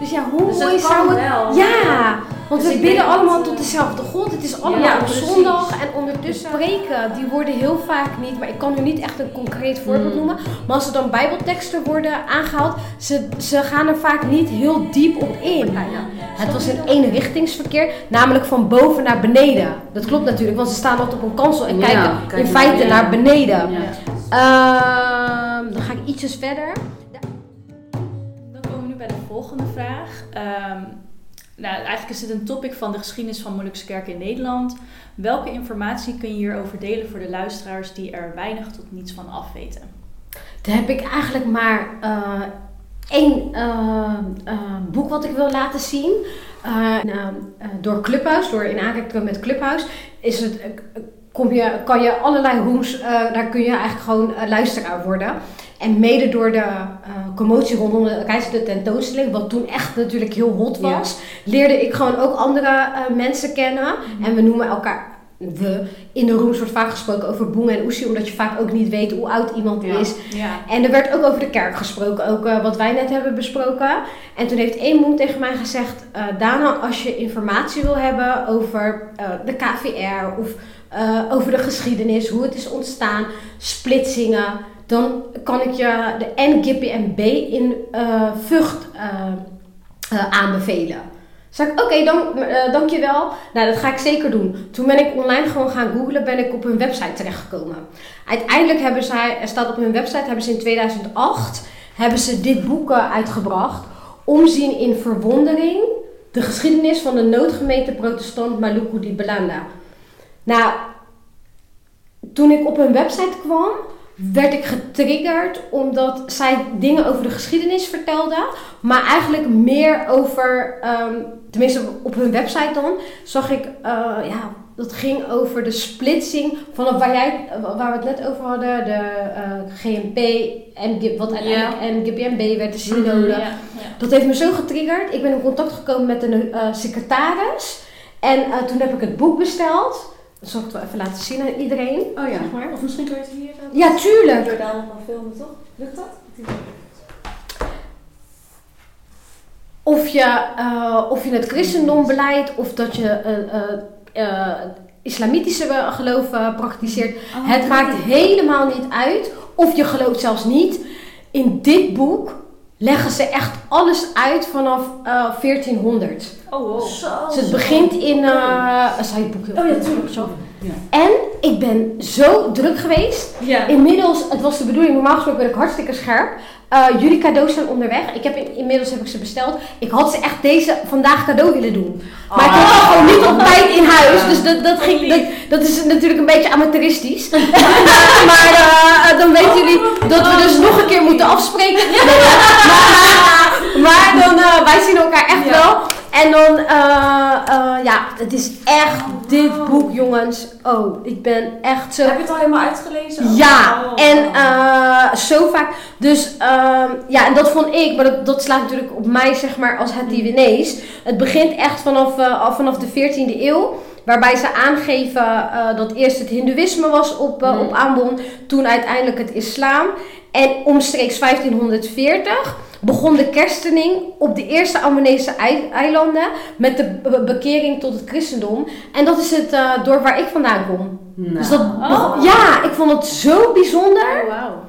Dus ja, hoe Dus mooi zou het... wel. Ja, want Dus we ik bidden allemaal dat, tot dezelfde God. Het is allemaal Ja, op precies. zondag en ondertussen spreken. Die worden heel vaak niet, maar ik kan nu niet echt een concreet voorbeeld Mm. noemen. Maar als er dan bijbelteksten worden aangehaald, ze, ze gaan er vaak niet heel diep op in. Het was een eenrichtingsverkeer, namelijk van boven naar beneden. Dat klopt natuurlijk, want ze staan altijd op een kansel en Ja, kijken kijk in naar feite naar beneden. Ja. Ehm, dan ga ik ietsjes verder. Volgende vraag. Ehm, nou, eigenlijk is dit een topic van de geschiedenis van Molukse kerk in Nederland. Welke informatie kun je hierover delen voor de luisteraars die er weinig tot niets van afweten? Daar heb ik eigenlijk maar eh, één eh, eh, boek wat ik wil laten zien. Nou, door Clubhouse, door in aanraking met Clubhouse, is het, kom je, kan je allerlei eh, daar kun je eigenlijk gewoon luisteraar worden. En mede door de eh, commotie rondom de Keizer de tentoonstelling, wat toen echt natuurlijk heel hot Ja. was, leerde ik gewoon ook andere eh, mensen kennen. En we noemen elkaar we. In de rooms wordt vaak gesproken over Boeng en Oesie, omdat je vaak ook niet weet hoe oud iemand Ja. is. Ja. En er werd ook over de kerk gesproken, ook eh, wat wij net hebben besproken. En toen heeft één moed tegen mij gezegd: eh, Dana, als je informatie wil hebben over de KVR of over de geschiedenis, hoe het is ontstaan, splitsingen, dan kan ik je de NGPMB in eh Vught eh, eh, aanbevelen. Zeg ik, oké, dan, eh, dankjewel. Nou, dat ga ik zeker doen. Toen ben ik online gewoon gaan googlen, ben ik op hun website terechtgekomen. Uiteindelijk hebben zij, er staat op hun website, hebben ze in 2008, hebben ze dit boek uitgebracht. Omzien in verwondering, de geschiedenis van de noodgemeente protestant Maluku di Belanda. Nou, toen ik op hun website kwam, werd ik getriggerd omdat zij dingen over de geschiedenis vertelden, maar eigenlijk meer over, ehm, tenminste op hun website dan, zag ik, eh, ja, dat ging over de splitsing vanaf waar, jij, waar we het net over hadden, de eh, GMP en wat uiteindelijk NGPMB werd, de synode. Ja, ja. Dat heeft me zo getriggerd. Ik ben in contact gekomen met een eh, secretaris en eh, toen heb ik het boek besteld. Dat zal ik het wel even laten zien aan iedereen. Oh ja. Zeg maar. Of misschien kun je het hier... Ja, tuurlijk. Door daar nog filmen, toch? Lukt dat? of je, eh, of je het christendom beleidt of dat je eh, islamitische geloof eh, praktiseert. Oh, het maakt helemaal niet uit. Of je gelooft zelfs niet. In dit boek leggen ze echt alles uit vanaf eh, 1400. Oh, wow. Zo. Dus het begint in... zou je het boek Oh ja, tuurlijk. Zo. Ja. En ik ben zo druk geweest. Ja. Inmiddels, het was de bedoeling, normaal gesproken ben ik hartstikke scherp. Eh, jullie cadeaus zijn onderweg. Ik heb in- inmiddels heb ik ze besteld. Ik had ze echt deze vandaag cadeau willen doen. Maar ik had ze gewoon niet op tijd in huis. Dus dat, dat, ging, dat, dat is natuurlijk een beetje amateuristisch. maar eh, dan weten jullie dat we dus nog een keer moeten afspreken. Maar, maar dan, eh, wij zien elkaar echt wel. En dan, eh, eh, ja, het is echt dit boek, jongens. Oh, ik ben echt zo... Heb je het al helemaal uitgelezen? Ja, Oh. en eh, zo vaak. Dus ehm, ja, en dat vond ik, maar dat, dat slaat natuurlijk op mij, zeg maar, als het Divinees. Het begint echt vanaf, vanaf de 14e eeuw. Waarbij ze aangeven dat eerst het Hindoeïsme was op, Hmm. op aanbod, toen uiteindelijk het islam. En omstreeks 1540 begon de kerstening op de eerste Amonese ei- eilanden met de be- bekering tot het christendom. En dat is het eh, dorp waar ik vandaan kom. Nou. Dus dat, Oh. ja, ik vond het zo bijzonder. Oh, wauw.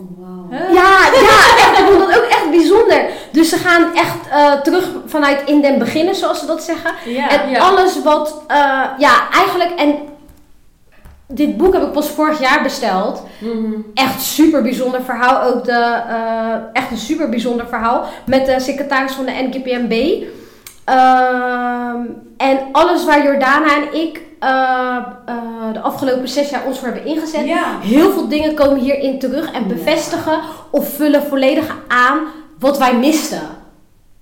Oh? Ja, ja, echt, ik vond het ook echt bijzonder. Dus ze gaan echt eh, terug vanuit in den beginnen, zoals ze dat zeggen. En alles wat, eh, ja, eigenlijk, en dit boek heb ik pas vorig jaar besteld. Mhm. Echt super bijzonder verhaal. Ook de, eh, echt een super bijzonder verhaal. Met de secretaris van de NKPMB. Ehm, en alles waar Jordana en ik eh, eh, de afgelopen zes jaar ons voor hebben ingezet. Ja. Heel veel dingen komen hierin terug en bevestigen of vullen volledig aan wat wij misten.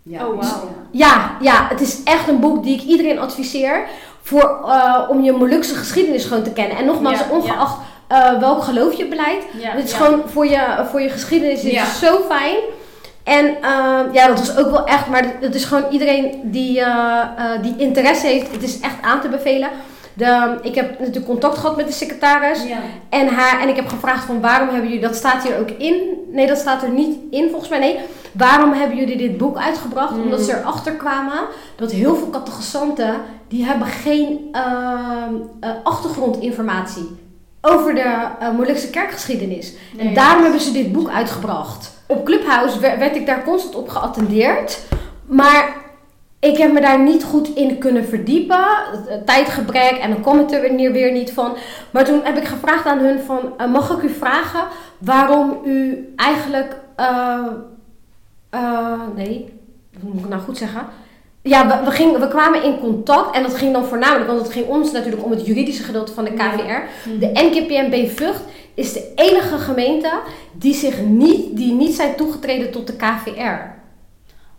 Ja. Oh, wauw. Ja, ja, het is echt een boek die ik iedereen adviseer voor, eh, om je Molukse geschiedenis gewoon te kennen. En nogmaals, Ja, ongeacht eh, welk geloof je beleidt, Ja, het is gewoon voor je, voor je geschiedenis is het zo fijn. En eh, ja, dat was ook wel echt, maar het is gewoon iedereen die, die interesse heeft, het is echt aan te bevelen. De, ik heb natuurlijk contact gehad met de secretaris. En, haar, en ik heb gevraagd van waarom hebben jullie, dat staat hier ook in. Nee, dat staat er niet in volgens mij. Nee, waarom hebben jullie dit boek uitgebracht? Mm. Omdat ze erachter kwamen dat heel veel catechisanten, die hebben geen ehm, eh, achtergrondinformatie over de uh, Molukse kerkgeschiedenis. Nee. En daarom hebben ze dit boek uitgebracht. Op Clubhouse wer- werd ik daar constant op geattendeerd. Maar ik heb me daar niet goed in kunnen verdiepen. Tijdgebrek en dan kwam het er weer, weer niet van. Maar toen heb ik gevraagd aan hun van... eh, mag ik u vragen waarom u eigenlijk... nee, hoe moet ik nou goed zeggen? Ja, we, we, gingen, we kwamen in contact en dat ging dan voornamelijk... want het ging ons natuurlijk om het juridische gedeelte van de KVR. De NKPNB Vught is de enige gemeente die, zich niet, die niet zijn toegetreden tot de KVR.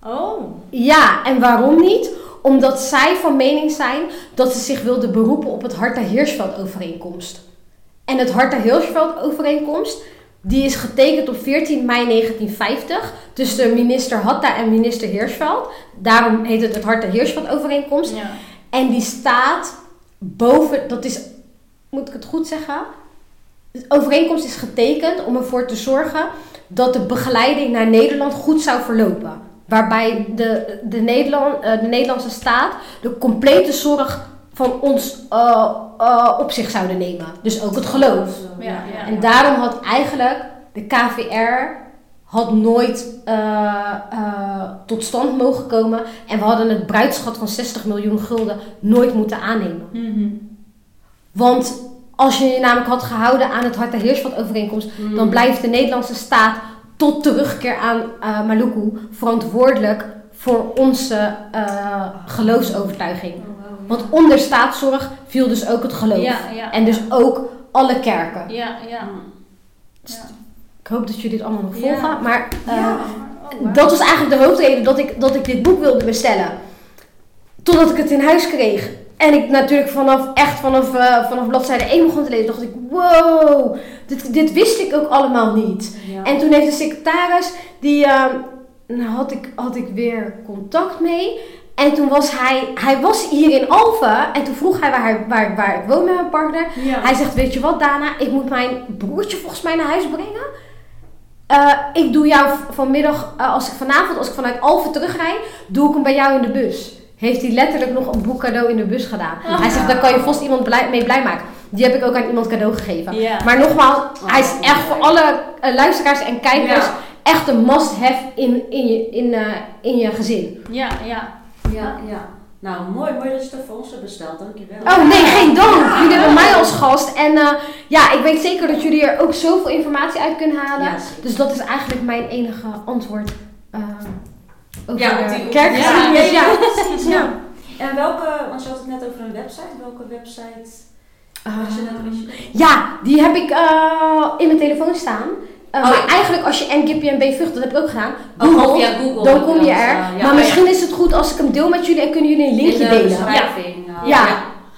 Oh. Ja, en waarom niet? Omdat zij van mening zijn dat ze zich wilden beroepen op het Harta-Hirschveld-overeenkomst. En het Harta-Hirschveld-overeenkomst, die is getekend op 14 mei 1950 tussen de minister Hatta en minister Hirschveld. Daarom heet het het Harta-Hirschveld-overeenkomst. Ja. En die staat boven, dat is, moet ik het goed zeggen? De overeenkomst is getekend om ervoor te zorgen dat de begeleiding naar Nederland goed zou verlopen. Waarbij de, de, Nederland, eh, de Nederlandse staat de complete zorg van ons eh, eh, op zich zouden nemen. Dus ook het geloof. Ja, ja. En daarom had eigenlijk de KVR had nooit eh, eh, tot stand mogen komen. En we hadden het bruidschat van 60 miljoen gulden nooit moeten aannemen. Mhm. Want als je je namelijk had gehouden aan het Harta Heersveld overeenkomst, Mm. dan blijft de Nederlandse staat tot terugkeer aan eh, Maluku verantwoordelijk voor onze eh, geloofsovertuiging. Want onder staatszorg viel dus ook het geloof. Ja, ja. En dus ook alle kerken. Ja, ja. Mm. ja. Ik hoop dat jullie dit allemaal nog Ja. volgen. Maar eh, Ja. Oh, dat was eigenlijk de hoofdreden dat ik, dat ik dit boek wilde bestellen. Totdat ik het in huis kreeg. En ik natuurlijk vanaf, echt vanaf, eh, vanaf bladzijde 1 begon te lezen. dacht ik, wow, dit, dit wist ik ook allemaal niet. Ja. En toen heeft de secretaris, die eh, nou, had, ik, had ik weer contact mee. En toen was hij, hij was hier in Alphen. En toen vroeg hij waar, hij- waar, waar ik woon met mijn partner. Ja. Hij zegt, weet je wat Dana, ik moet mijn broertje volgens mij naar huis brengen. Eh, ik doe jou vanmiddag, eh, als ik vanavond, als ik vanuit Alphen terugrijd, doe ik hem bij jou in de bus. Heeft hij letterlijk nog een boek cadeau in de bus gedaan. Ah. Hij zegt, daar kan je vast iemand blij, mee blij maken. Die heb ik ook aan iemand cadeau gegeven. Maar nogmaals, hij is echt voor alle eh, luisteraars en kijkers Ja. echt een must-have in, in, je, in, in je gezin. Ja, ja. Ja, ja. Nou, mooi, mooi dat je het voor ons hebt besteld. Dankjewel. Oh nee, geen dank. Jullie hebben mij als gast. En eh, ja, ik weet zeker dat jullie er ook zoveel informatie uit kunnen halen. Ja. Dus dat is eigenlijk mijn enige antwoord eh, over Ja, op de die- kerkgeschiedenis. Ja, Ja. En welke, want je had het net over een website. Welke website je- Ja, die heb ik eh, in mijn telefoon staan. Eh, Oh, maar ja. eigenlijk als je NGPNB Vught, dat heb ik ook gedaan, Oh, Google, via Google dan kom je er. ja. Maar oh, misschien is het goed als ik hem deel met jullie en kunnen jullie een In linkje de delen. eh, Ja.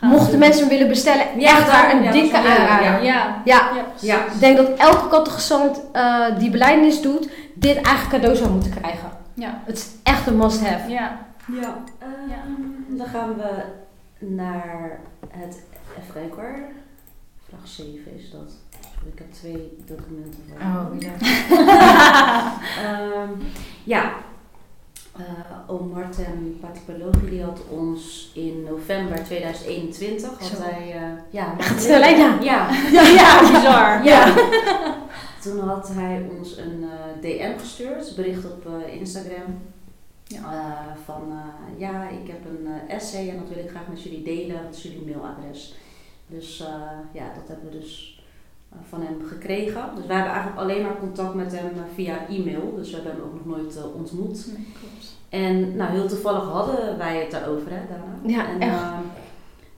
Mochten doen. mensen hem willen bestellen, Ja, echt waar dan- een ja, dikke aanrader. ja. Ja. Ja. Ja, precies. Ja. Ik denk dat elke catechizant eh die belijdenis doet, dit eigenlijk cadeau zou moeten krijgen. Ja. Het is echt een must-have. Ja. Ja. Ehm, Dan gaan we naar het, even kijken hoor. Vraag 7 is dat. Ik heb twee documenten voor. Oh, ja. Ehm, ja. Eh oom Martin die had ons in november 2021 had Zo. hij eh, ja, Gaat? Ja. ja, Ja, ja. Bizar. Ja. toen had hij ons een eh, DM gestuurd, bericht op Instagram. Ja. Van ja, ik heb een essay en dat wil ik graag met jullie delen. Dat is jullie mailadres. Dus ja, dat hebben we dus van hem gekregen. Dus we hebben eigenlijk alleen maar contact met hem eh, via e-mail. Dus we hebben hem ook nog nooit eh, ontmoet. Nee, klopt. En nou, heel toevallig hadden wij het daarover, hè, Dana? Ja, en, echt. eh,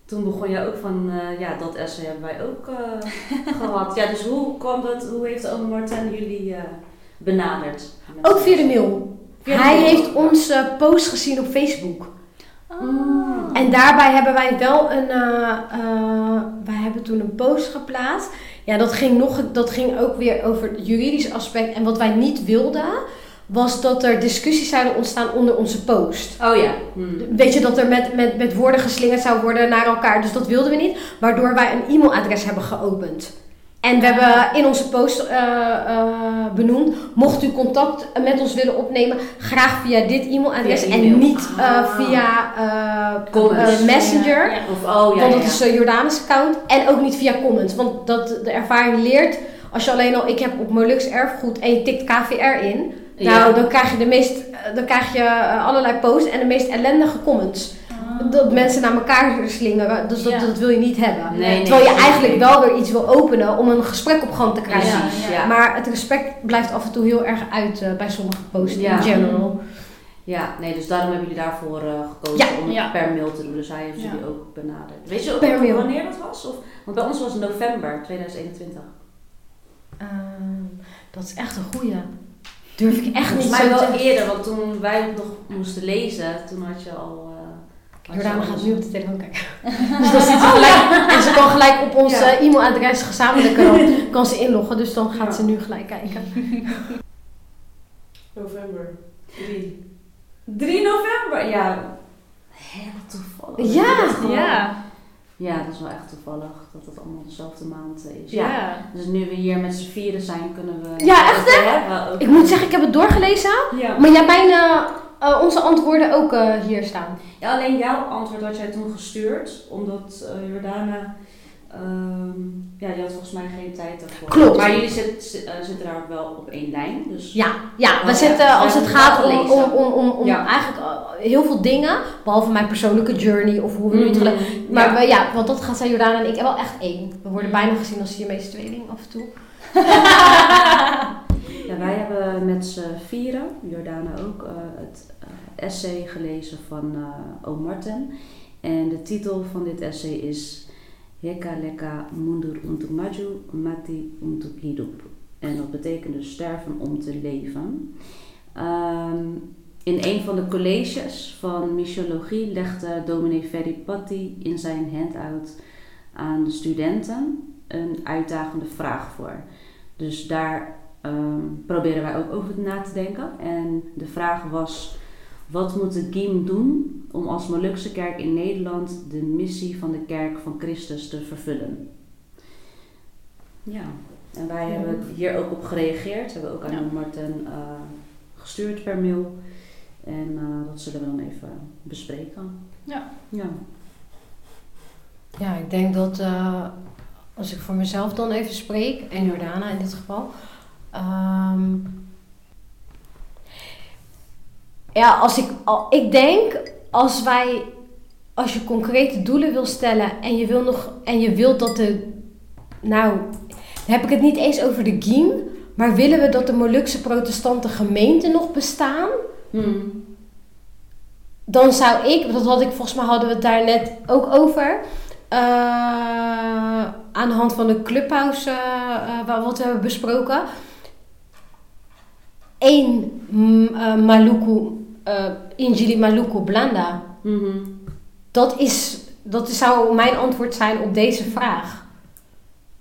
toen begon je ook van, eh, ja, dat essay hebben wij ook eh, gehad. Ja, dus hoe kwam dat, hoe heeft oom Martin jullie eh, benaderd? Ook via de mail. Via de Hij mail. heeft onze post gezien op Facebook. Mm. En daarbij hebben wij wel een. eh, eh, wij hebben toen een post geplaatst. Ja, dat ging, nog, dat ging ook weer over het juridische aspect. En wat wij niet wilden, was dat er discussies zouden ontstaan onder onze post. Oh ja. Hm. Weet je, dat er met, met, met woorden geslingerd zou worden naar elkaar. Dus dat wilden we niet. Waardoor wij een e-mailadres hebben geopend. En we hebben in onze post eh, eh, benoemd, mocht u contact met ons willen opnemen, graag via dit e-mailadres Via en niet eh, Ah. via Messenger. Ja. Of oh ja. want dat is uh, Jordanus account. En ook niet via comments. Want dat, de ervaring leert, als je alleen al, ik heb op Molux erfgoed en je tikt KVR in. Nou, dan krijg je, de meest, dan krijg je allerlei posts en de meest ellendige comments. Dat mensen naar elkaar slingeren, dus dat, Ja. dat wil je niet hebben. Nee, nee, Terwijl je eigenlijk wel weer iets wil openen om een gesprek op gang te krijgen. Precies, Ja, ja. ja. Maar het respect blijft af en toe heel erg uit eh, bij sommige posts Ja. in general. Ja, nee, dus daarom hebben jullie daarvoor eh, gekozen Ja. om het Ja. per mail te doen. Dus hij heeft Ja. jullie ook benaderd. Weet je ook Per mail. wanneer dat was? Of, want bij ons was het november 2021. Ehm, dat is echt een goeie. Durf ik echt niet Volgens zo mij te wel eerder, want toen wij het nog moesten lezen, toen had je al... eh, Jordana gaat nu op de telefoon kijken. dus dan zit ze gelijk, en ze kan gelijk op ons Ja. eh, e-mailadres gezamenlijk dan kan ze inloggen. Dus dan gaat Ja. ze nu gelijk kijken. November 3. 3 november? Ja. Heel toevallig. Ja. Ja, Ja, dat is wel echt toevallig dat het allemaal dezelfde maand eh, is. ja. Ja. Dus nu we hier met z'n vieren zijn, kunnen we... Ja, echt, hè? Hebben Ik moet zeggen, ik heb het doorgelezen. Ja. Maar jij hebt bijna eh, onze antwoorden ook eh, hier staan. Ja, alleen jouw antwoord had jij toen gestuurd, omdat eh, Jordana, ehm, ja, die had volgens mij geen tijd daarvoor. Klopt. Maar jullie eh, zitten daar wel op één lijn, dus... Ja, ja we Oh, zitten als het gaat om, om, om, om, om Ja. eigenlijk eh, heel veel dingen. Behalve mijn persoonlijke journey of hoe we nu het Mhm. Maar ja. we, ja, want dat gaat zijn Jordana en ik wel echt één. We worden bijna gezien als Siamese tweeling af en toe. Ja, wij hebben met z'n vieren, Jordana ook, eh, het essay gelezen van eh O. Martin. En de titel van dit essay is Heka leka mundur untuk maju, mati untuk hidup. En dat betekent dus sterven om te leven. Ehm, in een van de colleges van missiologie legde dominee Ferry Patti in zijn handout aan de studenten een uitdagende vraag voor. Dus daar ehm, proberen wij ook over na te denken. En de vraag was: wat moet de GIEM doen om als Molukse kerk in Nederland de missie van de kerk van Christus te vervullen? Ja, en wij Ja. hebben hier ook op gereageerd. We hebben ook aan Ja. Martin eh, gestuurd per mail. En eh, dat zullen we dan even bespreken. Ja. Ja. Ja, ik denk dat eh, als ik voor mezelf dan even spreek, en Jordana in dit geval. ehm, ja, als ik, al, ik denk als wij, als je concrete doelen wil stellen en je wil nog, en je wilt dat de, nou, dan heb ik het niet eens over de Giem, maar willen we dat de Molukse protestante gemeente nog bestaan? Hmm. dan zou ik, dat had ik volgens mij hadden we het daar net ook over. eh, aan de hand van de clubhouse, eh, wat we hebben besproken. Eén mm, Maluku, eh Injili Maluku Blanda. Mhm. Dat, is, dat zou mijn antwoord zijn op deze vraag.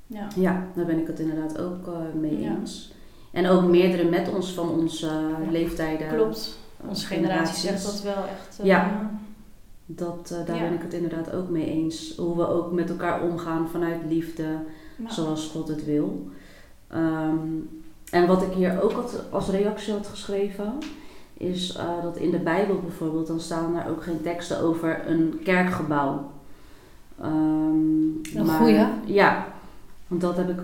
Ja. Ja, daar ben ik het inderdaad ook eh, mee Ja. eens. En ook meerdere met ons van onze leeftijden. Klopt. eh, Onze generatie zegt generaties. dat wel echt. eh, Ja. Dat, eh, daar Ja. ben ik het inderdaad ook mee eens. Hoe we ook met elkaar omgaan vanuit liefde, nou, zoals God het wil. Ehm, en wat ik hier ook had, als reactie had geschreven, is eh, dat in de Bijbel bijvoorbeeld, dan staan er ook geen teksten over een kerkgebouw. Ehm, Een goeie. Ja, want dat heb ik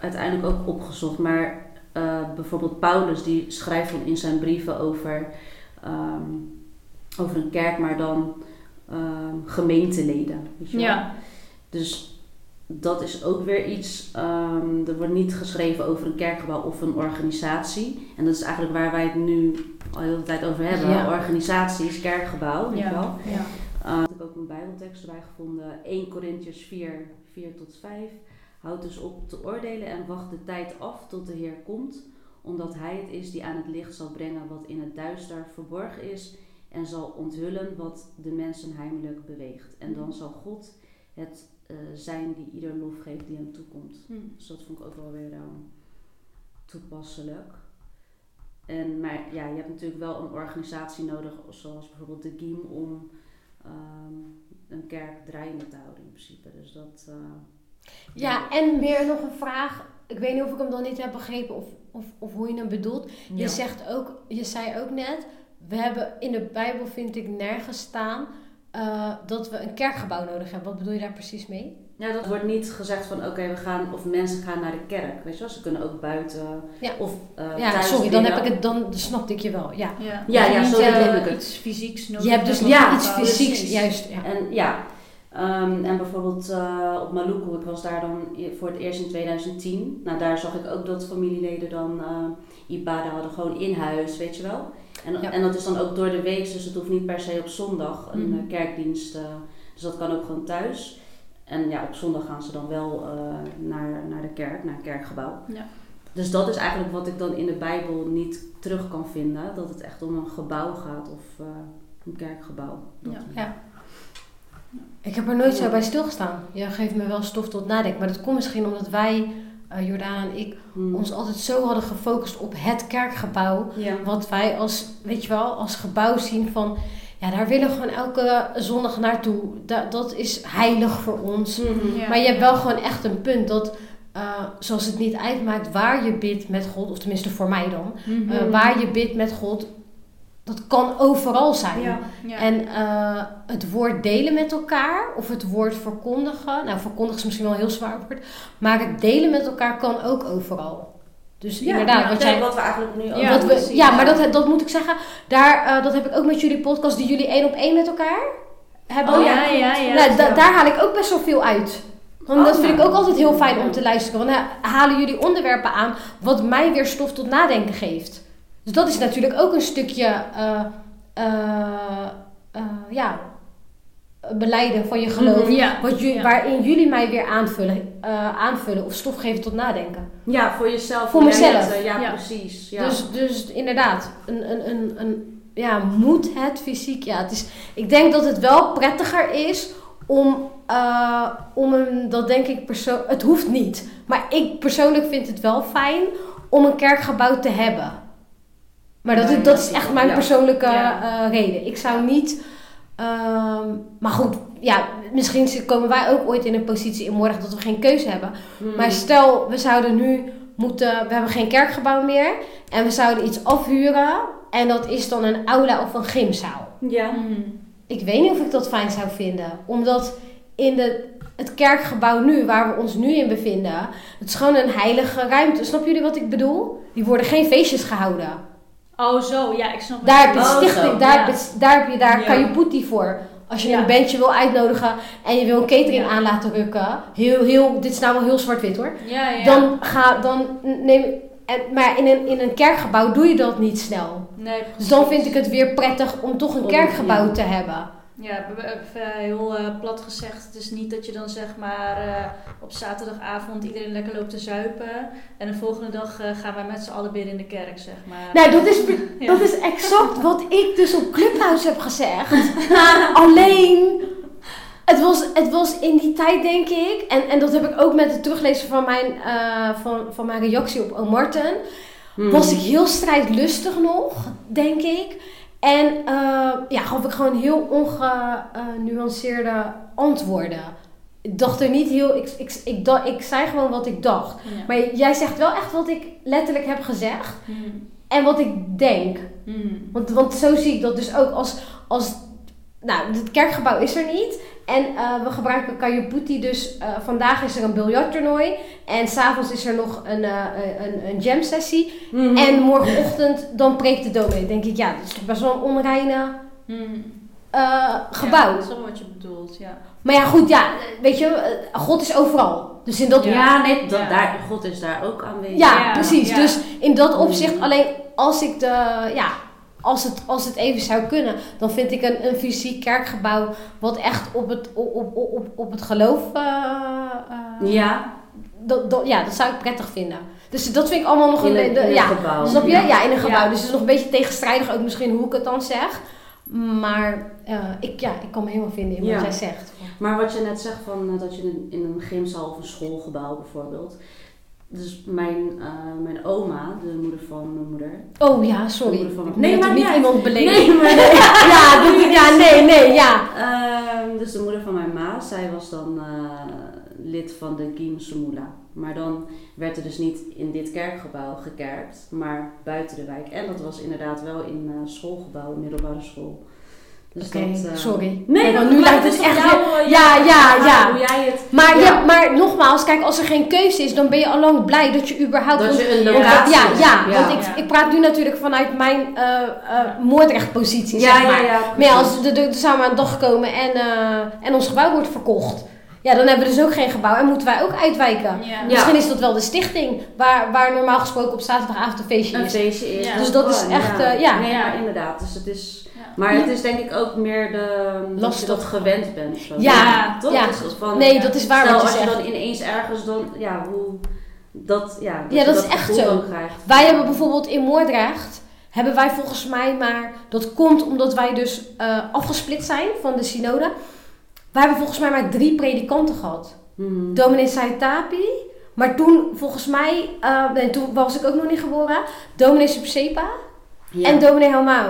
uiteindelijk ook opgezocht. Maar eh, bijvoorbeeld Paulus, die schrijft dan in zijn brieven over, ehm, over een kerk, maar dan ehm, gemeenteleden. Weet je wel? Ja. Dus dat is ook weer iets. ehm, er wordt niet geschreven over een kerkgebouw of een organisatie. En dat is eigenlijk waar wij het nu al heel de tijd over hebben. Ja. Organisaties, kerkgebouw, je wel. Ja. ja. Uh, heb ik ook een bijbeltekst erbij gevonden. 1 Corinthians 4, 4 tot 5. Houd dus op te oordelen en wacht de tijd af tot de Heer komt. Omdat Hij het is die aan het licht zal brengen wat in het duister verborgen is. En zal onthullen wat de mensen heimelijk beweegt. En dan zal God het eh, zijn die ieder lof geeft die hem toekomt. Hm. Dus dat vond ik ook wel weer ehm, toepasselijk. En, maar ja, je hebt natuurlijk wel een organisatie nodig, zoals bijvoorbeeld de GIEM, om ehm, een kerk draaiende te houden in principe. Dus dat. eh, Ja, en meer nog een vraag. Ik weet niet of ik hem dan niet heb begrepen of, of, of hoe je hem bedoelt. Je zegt ook, je zei ook net, we hebben in de Bijbel vind ik nergens staan eh, dat we een kerkgebouw nodig hebben. Wat bedoel je daar precies mee? Ja, dat wordt niet gezegd van oké, we gaan of mensen gaan naar de kerk. Weet je wel, ze kunnen ook buiten Ja. of eh ja, sorry, dan heb ik het, dan snapte ik je wel. Ja. Ja, Ja, ja, Niet, zo eh, bedoel ik het. Iets fysieks nodig. Je hebt dus Ja, iets precies. fysieks, juist. Ja. En ja, ehm, en bijvoorbeeld eh, op Maluku, ik was daar dan voor het eerst in 2010. Nou, daar zag ik ook dat familieleden dan eh Ibada hadden gewoon in huis, weet je wel. En, Ja. en dat is dan ook door de week, dus het hoeft niet per se op zondag een Mhm. eh, kerkdienst. eh, dus dat kan ook gewoon thuis. En ja, op zondag gaan ze dan wel eh, naar, naar de kerk, naar het kerkgebouw. Ja. Dus dat is eigenlijk wat ik dan in de Bijbel niet terug kan vinden. Dat het echt om een gebouw gaat of eh, een kerkgebouw. Dat Ja. meer. Ja. Ik heb er nooit zo bij stilgestaan. Je geeft me wel stof tot nadenken. Maar dat komt misschien omdat wij, eh Jordaan en ik, Hmm. ons altijd zo hadden gefocust op het kerkgebouw. Ja. Wat wij als, weet je wel, als gebouw zien van... Ja, daar willen we gewoon elke zondag naartoe. Da- dat is heilig voor ons. Ja. Maar je hebt wel gewoon echt een punt dat... eh, zoals het niet uitmaakt waar je bidt met God, of tenminste voor mij dan, Mhm. eh, waar je bidt met God, dat kan overal zijn. Ja. Ja. En eh, het woord delen met elkaar, of het woord verkondigen, nou verkondigen is misschien wel een heel zwaar woord, maar het delen met elkaar kan ook overal. Dus Ja, inderdaad, wat jij, wat we eigenlijk nu ook Ja, wat we, precies, ja, maar dat, dat moet ik zeggen, daar, eh, dat heb ik ook met jullie podcast die jullie één op één met elkaar hebben. Oh ja, ja, ja. Nou, da- daar haal ik ook best wel veel uit. Want Oh, dat vind nou. ik ook altijd heel fijn om te luisteren. Want dan halen jullie onderwerpen aan wat mij weer stof tot nadenken geeft. Dus dat is natuurlijk ook een stukje eh, eh, eh, ja, beleiden van je geloof. Mhm, ja. Wat. Waarin jullie mij weer aanvullen, aanvullen of stof geven tot nadenken. Ja, voor jezelf. Voor mezelf. Ja, Ja. precies. Ja. Dus, dus inderdaad, een, een, een, een, ja, moet het fysiek? Ja, het is, ik denk dat het wel prettiger is om, om een, dat denk ik persoon, het hoeft niet. Maar ik persoonlijk vind het wel fijn om een kerkgebouw te hebben. Maar dat, is, dat is echt mijn persoonlijke Ja. eh, reden. Ik zou niet, ehm, maar goed, ja, misschien komen wij ook ooit in een positie in morgen dat we geen keuze hebben. Hmm. Maar stel, we zouden nu moeten, we hebben geen kerkgebouw meer en we zouden iets afhuren en dat is dan een aula of een gymzaal. Ja. Mhm. Ik weet niet of ik dat fijn zou vinden, omdat in de, het kerkgebouw nu, waar we ons nu in bevinden, het is gewoon een heilige ruimte. Snap jullie wat ik bedoel? Die worden geen feestjes gehouden. Oh, zo. Ja, ik snap Daar je heb je Oh, stichting, daar, ja. heb je, daar heb je daar Ja. kan je boetie voor. Als je Ja. een bandje wil uitnodigen en je wil een catering Ja. aan laten rukken. Heel, heel, dit is nou wel heel zwart-wit hoor. Ja, ja. Dan ga, dan neem, en, maar in een, in een kerkgebouw doe je dat niet snel. Nee, Dus dan vind ik het weer prettig om toch een kerkgebouw te hebben. Ja, heel eh, plat gezegd. Het is niet dat je dan zeg maar eh, op zaterdagavond iedereen lekker loopt te zuipen. En de volgende dag eh, gaan wij met z'n allen bidden in de kerk, zeg maar. Nou, dat is, Ja. dat is exact wat ik dus op Clubhouse heb gezegd. Alleen, het was, het was in die tijd denk ik, en, en dat heb ik ook met het teruglezen van mijn, eh, van, van mijn reactie op O. Martin. Hmm. was ik heel strijdlustig nog, denk ik. En eh, ja, gaf ik gewoon heel ongenuanceerde antwoorden. Ik dacht er niet heel... Ik, ik, ik, dacht, ik zei gewoon wat ik dacht. Ja. Maar jij zegt wel echt wat ik letterlijk heb gezegd. Mhm. En wat ik denk. Mhm. Want, want zo zie ik dat dus ook als... als nou, het kerkgebouw is er niet. En eh, we gebruiken Kajuputi. Dus eh, vandaag is er een biljarttoernooi. En s'avonds is er nog een, eh, een, een jam sessie. Mhm. En morgenochtend dan preekt de dominee. denk ik, ja, dat is toch best wel een onreine Mhm. eh, gebouw. Ja, ik snap wat je bedoelt, ja. Maar ja, goed, ja, weet je, God is overal. Dus in dat... Ja, Ja, nee, dat, Ja. Daar, God is daar ook aanwezig. Ja, precies. ja. Dus in dat Mm. opzicht, alleen als ik de... Ja, als het, als het even zou kunnen, dan vind ik een, een fysiek kerkgebouw... wat echt op het, op, op, op, op het geloof... eh, eh, Ja, dat, dat, ja, dat zou ik prettig vinden. Dus dat vind ik allemaal nog in een... de- in een ja, gebouw. Snap je? Ja, in een gebouw. Ja. Dus het is nog een beetje tegenstrijdig ook misschien hoe ik het dan zeg. Maar eh, ik, ja, ik kan me helemaal vinden in wat jij zegt. Maar wat je net zegt van dat je in, in een gymzaal of een schoolgebouw bijvoorbeeld. Dus mijn, eh, mijn oma, de moeder van mijn moeder. Oh ja, sorry. De moeder van mijn- Nee, maar niet uit. iemand beledigd. Nee, maar ja, dit- ja, nee, nee, ja. Ehm, dus de moeder van mijn ma, zij was dan eh, lid van de Gim Sumula. Maar dan werd er dus niet in dit kerkgebouw gekerkt, maar buiten de wijk. En dat was inderdaad wel in eh schoolgebouw, middelbare school. Dus dat, eh, sorry. Nee, want nu maar lijkt het is echt eh, Ja, ja, ja. Hoe jij het... Maar, Ja. ja, maar nogmaals, kijk, als er geen keuze is, dan ben je al lang blij dat je überhaupt... Dat want- je een Ja. locatie ja, ja, Ja. want ik, Ja. ik praat nu natuurlijk vanuit mijn eh eh moordrechtpositie, Ja, zeg ja, maar. ja, Maar ja, als er, er zou maar een dag komen en, eh, en ons gebouw wordt verkocht... Ja, dan hebben we dus ook geen gebouw en moeten wij ook uitwijken. Ja. Misschien is dat wel de stichting, waar, waar normaal gesproken op zaterdagavond een feestje een is. feestje is. Ja. Dus dat is echt, eh, ja. Nee, Ja. inderdaad. Dus het is... Maar het is denk ik ook meer de... Dat je Lastig. dat gewend bent. Zo. Ja, toch? ja. Dus van, Nee, dat is waar Stel, als je dan ineens ergens dan... Ja, hoe... Dat, ja, Ja, je dat is echt zo. krijgt. Wij hebben bijvoorbeeld in Moordrecht, hebben wij volgens mij maar, dat komt omdat wij dus eh, afgesplitst zijn van de synode. Wij hebben volgens mij maar drie predikanten gehad. Mhm. Dominee Saitapi, maar toen volgens mij, nee, toen was ik ook nog niet geboren, dominee Subsepa Ja. en dominee Helmau.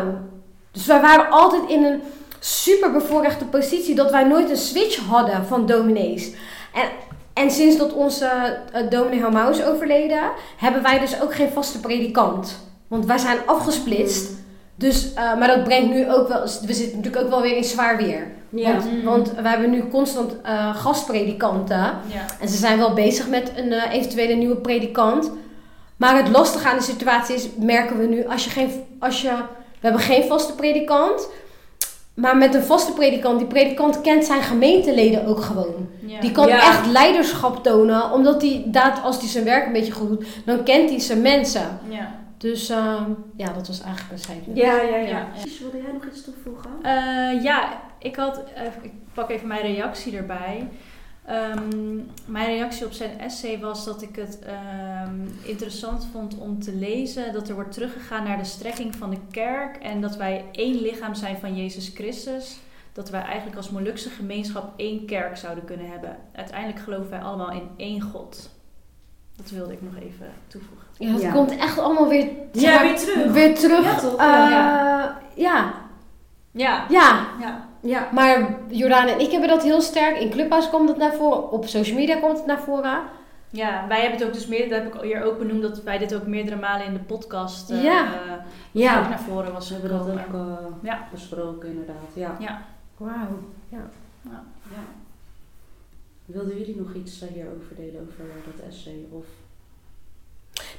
Dus wij waren altijd in een super bevoorrechte positie dat wij nooit een switch hadden van dominees. En, en sinds dat onze eh, dominee Helmau is overleden, hebben wij dus ook geen vaste predikant. Want wij zijn afgesplitst. Dus, eh, maar dat brengt nu ook wel, we zitten natuurlijk ook wel weer in zwaar weer. Ja. Want, Mm. want we hebben nu constant eh, gastpredikanten. Ja. En ze zijn wel bezig met een eventuele nieuwe predikant. Maar het lastige aan de situatie is, merken we nu, als je geen, als je, we hebben geen vaste predikant. Maar met een vaste predikant, die predikant kent zijn gemeenteleden ook gewoon. Ja. Die kan Ja. echt leiderschap tonen, omdat hij, dat, als hij zijn werk een beetje goed doet, dan kent hij zijn mensen. Ja. Dus ehm, ja, dat was eigenlijk een zijde. Ja, ja, ja. Wilde jij nog iets toevoegen? Eh, ja, ik had, eh, ik pak even mijn reactie erbij. Ehm, mijn reactie op zijn essay was dat ik het ehm, interessant vond om te lezen dat er wordt teruggegaan naar de strekking van de kerk en dat wij één lichaam zijn van Jezus Christus. Dat wij eigenlijk als Molukse gemeenschap één kerk zouden kunnen hebben. Uiteindelijk geloven wij allemaal in één God. Dat wilde ik nog even toevoegen. Ja, dat Ja. komt echt allemaal weer, Ja, weer terug. weer terug. Ja, toch? Eh, Ja. Ja, Ja, ja. ja. Ja. Maar Jordaan en ik hebben dat heel sterk. In Clubhouse komt het naar voren. Op social media komt het naar voren. Ja, wij hebben het ook dus meer, dat heb ik hier ook benoemd, dat wij dit ook meerdere malen in de podcast eh, Ja. ook Ja. naar voren was We hebben dat ook eh, Ja. besproken inderdaad. Ja. Ja. Wauw. ja. Wilden jullie nog iets eh, hierover delen, over dat essay? Of...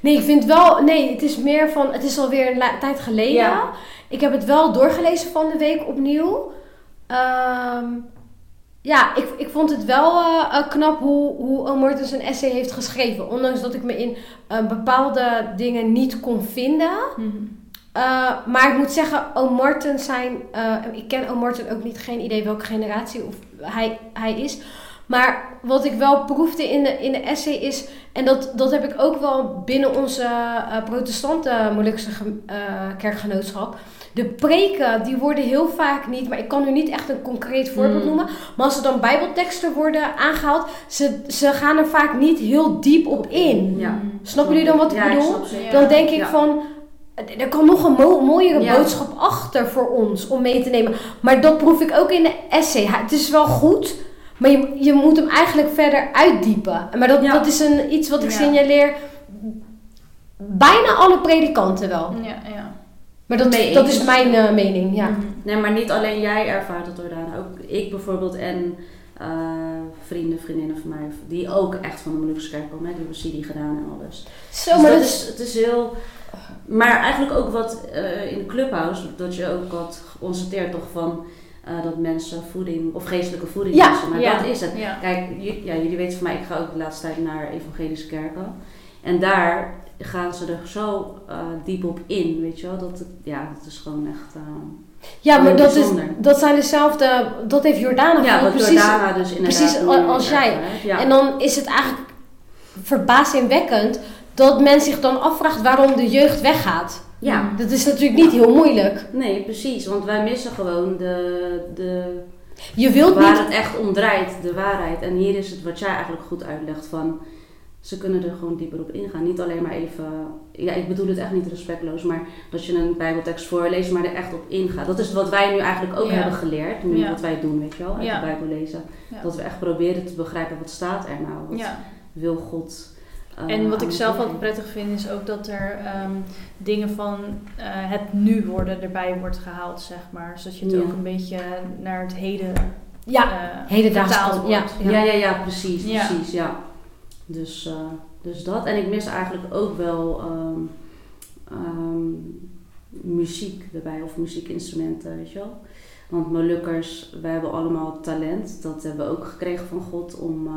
Nee, ik vind wel... Nee, het is meer van... Het is alweer een tijd geleden. Ja. Ik heb het wel doorgelezen van de week opnieuw. Ehm, ja, ik, ik vond het wel eh, eh, knap hoe, hoe O. Mortens een essay heeft geschreven. Ondanks dat ik me in eh, bepaalde dingen niet kon vinden. Mhm. Uh, maar ik moet zeggen, O. Martin zijn... uh, ik ken O. Martin ook niet, geen idee welke generatie of hij, hij is. Maar wat ik wel proefde in de, in de essay is... En dat, dat heb ik ook wel binnen onze uh, protestante Molukse uh, kerkgenootschap. De preken, die worden heel vaak niet... Maar ik kan nu niet echt een concreet voorbeeld mm. noemen. Maar als er dan bijbelteksten worden aangehaald... Ze, ze gaan er vaak niet heel diep op in. Ja. Snappen jullie dan wat ik ja, bedoel? Ik dan denk ik ja. van... Er kan nog een mo mooiere Ja. boodschap achter voor ons om mee te nemen. Maar dat proef ik ook in de essay. Het is wel goed, maar je, je moet hem eigenlijk verder uitdiepen. Maar dat, Ja. dat is een, iets wat ik Ja. signaleer bijna alle predikanten wel. Ja, ja. Maar dat, Nee, dat is mijn eh, mening, ja. Mhm. Nee, maar niet alleen jij ervaart het Jordaan. Ook ik bijvoorbeeld en eh, vrienden, vriendinnen van mij, die ook echt van de Molukse kerk komen. Hè, die hebben studie gedaan en alles. Zo, dus maar dat dat is, het is heel... Maar eigenlijk ook wat eh, in de clubhouse, dat je ook had geconstateerd toch van... eh, dat mensen voeding of geestelijke voeding Ja, missen. Maar ja. dat is het. Ja. Kijk, ja, jullie weten van mij, ik ga ook de laatste tijd naar evangelische kerken. En daar gaan ze er zo eh, diep op in, weet je wel. Dat, het- ja, dat is gewoon echt... eh, ja, maar dat, is, dat zijn dezelfde... Dat heeft Jordana ja, wat precies... Jordana dus inderdaad precies als jij. En dan is het eigenlijk verbazingwekkend dat men zich dan afvraagt waarom de jeugd weggaat. Ja, Dat is natuurlijk niet heel moeilijk. nee, precies. Want wij missen gewoon de, de Je wilt waar niet... het echt om draait, de waarheid. En hier is het wat jij eigenlijk goed uitlegt van... ze kunnen er gewoon dieper op ingaan. Niet alleen maar even, ja, ik bedoel het echt niet respectloos, maar dat je een Bijbeltekst voorleest, maar er echt op ingaat. Dat is wat wij nu eigenlijk ook Ja. hebben geleerd, nu Ja. wat wij doen, weet je wel, uit Ja. de Bijbel lezen. Dat we echt proberen te begrijpen wat staat er nou, wat wil God. Eh, En wat aan ik zelf altijd prettig vind is ook dat er ehm, dingen van eh, het nu worden erbij wordt gehaald, zeg maar. Zodat je het Ja. ook een beetje naar het heden Ja, eh, hedendaags ja. wordt. Ja, ja, ja, precies, Ja. precies, ja. Dus, eh, dus dat. En ik mis eigenlijk ook wel ehm, ehm, muziek erbij, of muziekinstrumenten, weet je wel. Want Molukkers, we hebben allemaal talent. Dat hebben we ook gekregen van God om, eh,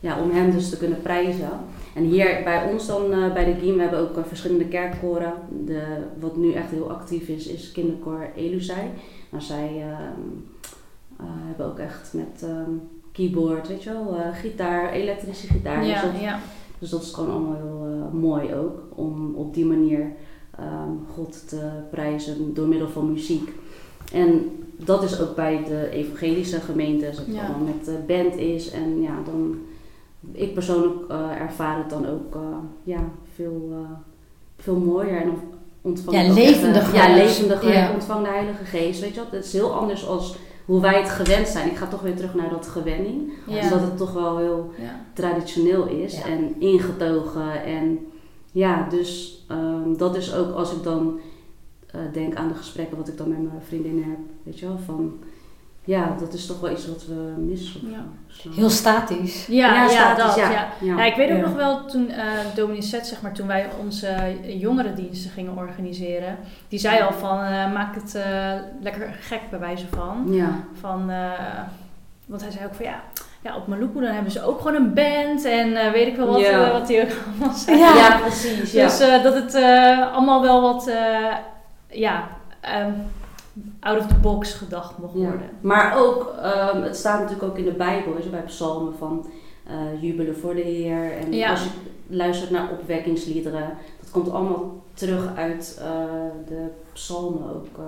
ja, om hem dus te kunnen prijzen. En hier bij ons dan, eh, bij de GIEM, we hebben ook eh, verschillende kerkkoren. De, wat nu echt heel actief is, is kinderkoor Eluzai. Nou, zij ehm, eh, hebben ook echt met ehm, keyboard, weet je wel, gitaar, elektrische gitaar. Ja, Dus, dat, ja. dus dat is gewoon allemaal heel mooi ook, om op die manier ehm, God te prijzen door middel van muziek. En dat is ook bij de evangelische gemeentes, dat het Ja. allemaal met de band is. En ja, dan, ik persoonlijk eh, ervaar het dan ook eh, ja, veel, eh, veel mooier en ontvang Ja, levendiger. ja, levendiger. Ja. Ik ontvang de Heilige Geest, weet je wel. Het is heel anders als hoe wij het gewend zijn. Ik ga toch weer terug naar dat gewenning. Ja. Omdat het toch wel heel Ja. traditioneel is en ingetogen. En ja, dus ehm, dat is ook als ik dan denk aan de gesprekken wat ik dan met mijn vriendinnen heb. Weet je wel, van ja, dat is toch wel iets wat we missen. Ja. Heel statisch. Ja, ja, statisch, dat. ja. Ja. Ik weet ook Ja. nog wel toen uh, Dominee Zet, zeg maar, toen wij onze jongerendiensten gingen organiseren, die zei al van uh, maak het uh, lekker gek bij wijze van. Ja. van uh, want hij zei ook van ja, ja op Maluku dan hebben ze ook gewoon een band en weet ik wel wat, Ja. wat hij ook allemaal zei. Ja, ja precies. Ja. Dus dat het allemaal wel wat, ja, um, out of the box gedacht ja. worden. Maar ook, um, het staat natuurlijk ook in de Bijbel, is bij psalmen van uh, jubelen voor de Heer. En ja. als je luistert naar opwekkingsliederen, dat komt allemaal terug uit uh, de psalmen ook. Uh,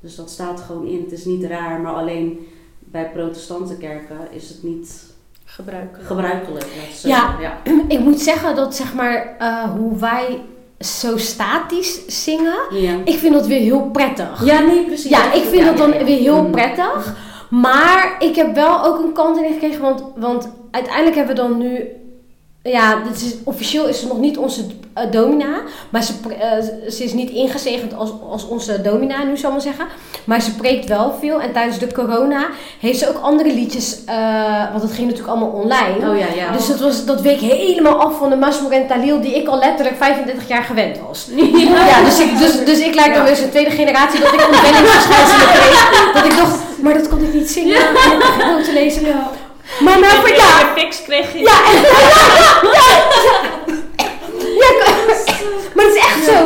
dus dat staat gewoon in. Het is niet raar, maar alleen bij protestante kerken is het niet gebruikelijk. gebruikelijk ja, ja, ik moet zeggen dat zeg maar uh, hoe wij zo statisch zingen. Ja. Ik vind dat weer heel prettig. Ja, nee, precies. Ja, ik vind ja, dat dan ja, weer heel Mm. prettig. Maar ik heb wel ook een kant in gekregen, want, want uiteindelijk hebben we dan nu. Ja, dit is, officieel is ze nog niet onze uh, domina. Maar ze, uh, ze is niet ingezegend als, als onze domina, nu zal ik maar zeggen. Maar ze preekt wel veel. En tijdens de corona heeft ze ook andere liedjes. Uh, want het ging natuurlijk allemaal online. Oh ja, ja. Dus dat, was, dat week helemaal af van de Masmour en Talil, die ik al letterlijk 35 jaar gewend was. Ja, ja dus, ik, dus, dus ik lijk dan weer zo'n tweede generatie dat ik ontwenningsverschijnselen kreeg. Dat ik dacht, maar dat kon ik niet zingen. En gewoon te lezen. Ja. Maar nou, ja. fix kreeg je. Ja, maar het is echt zo.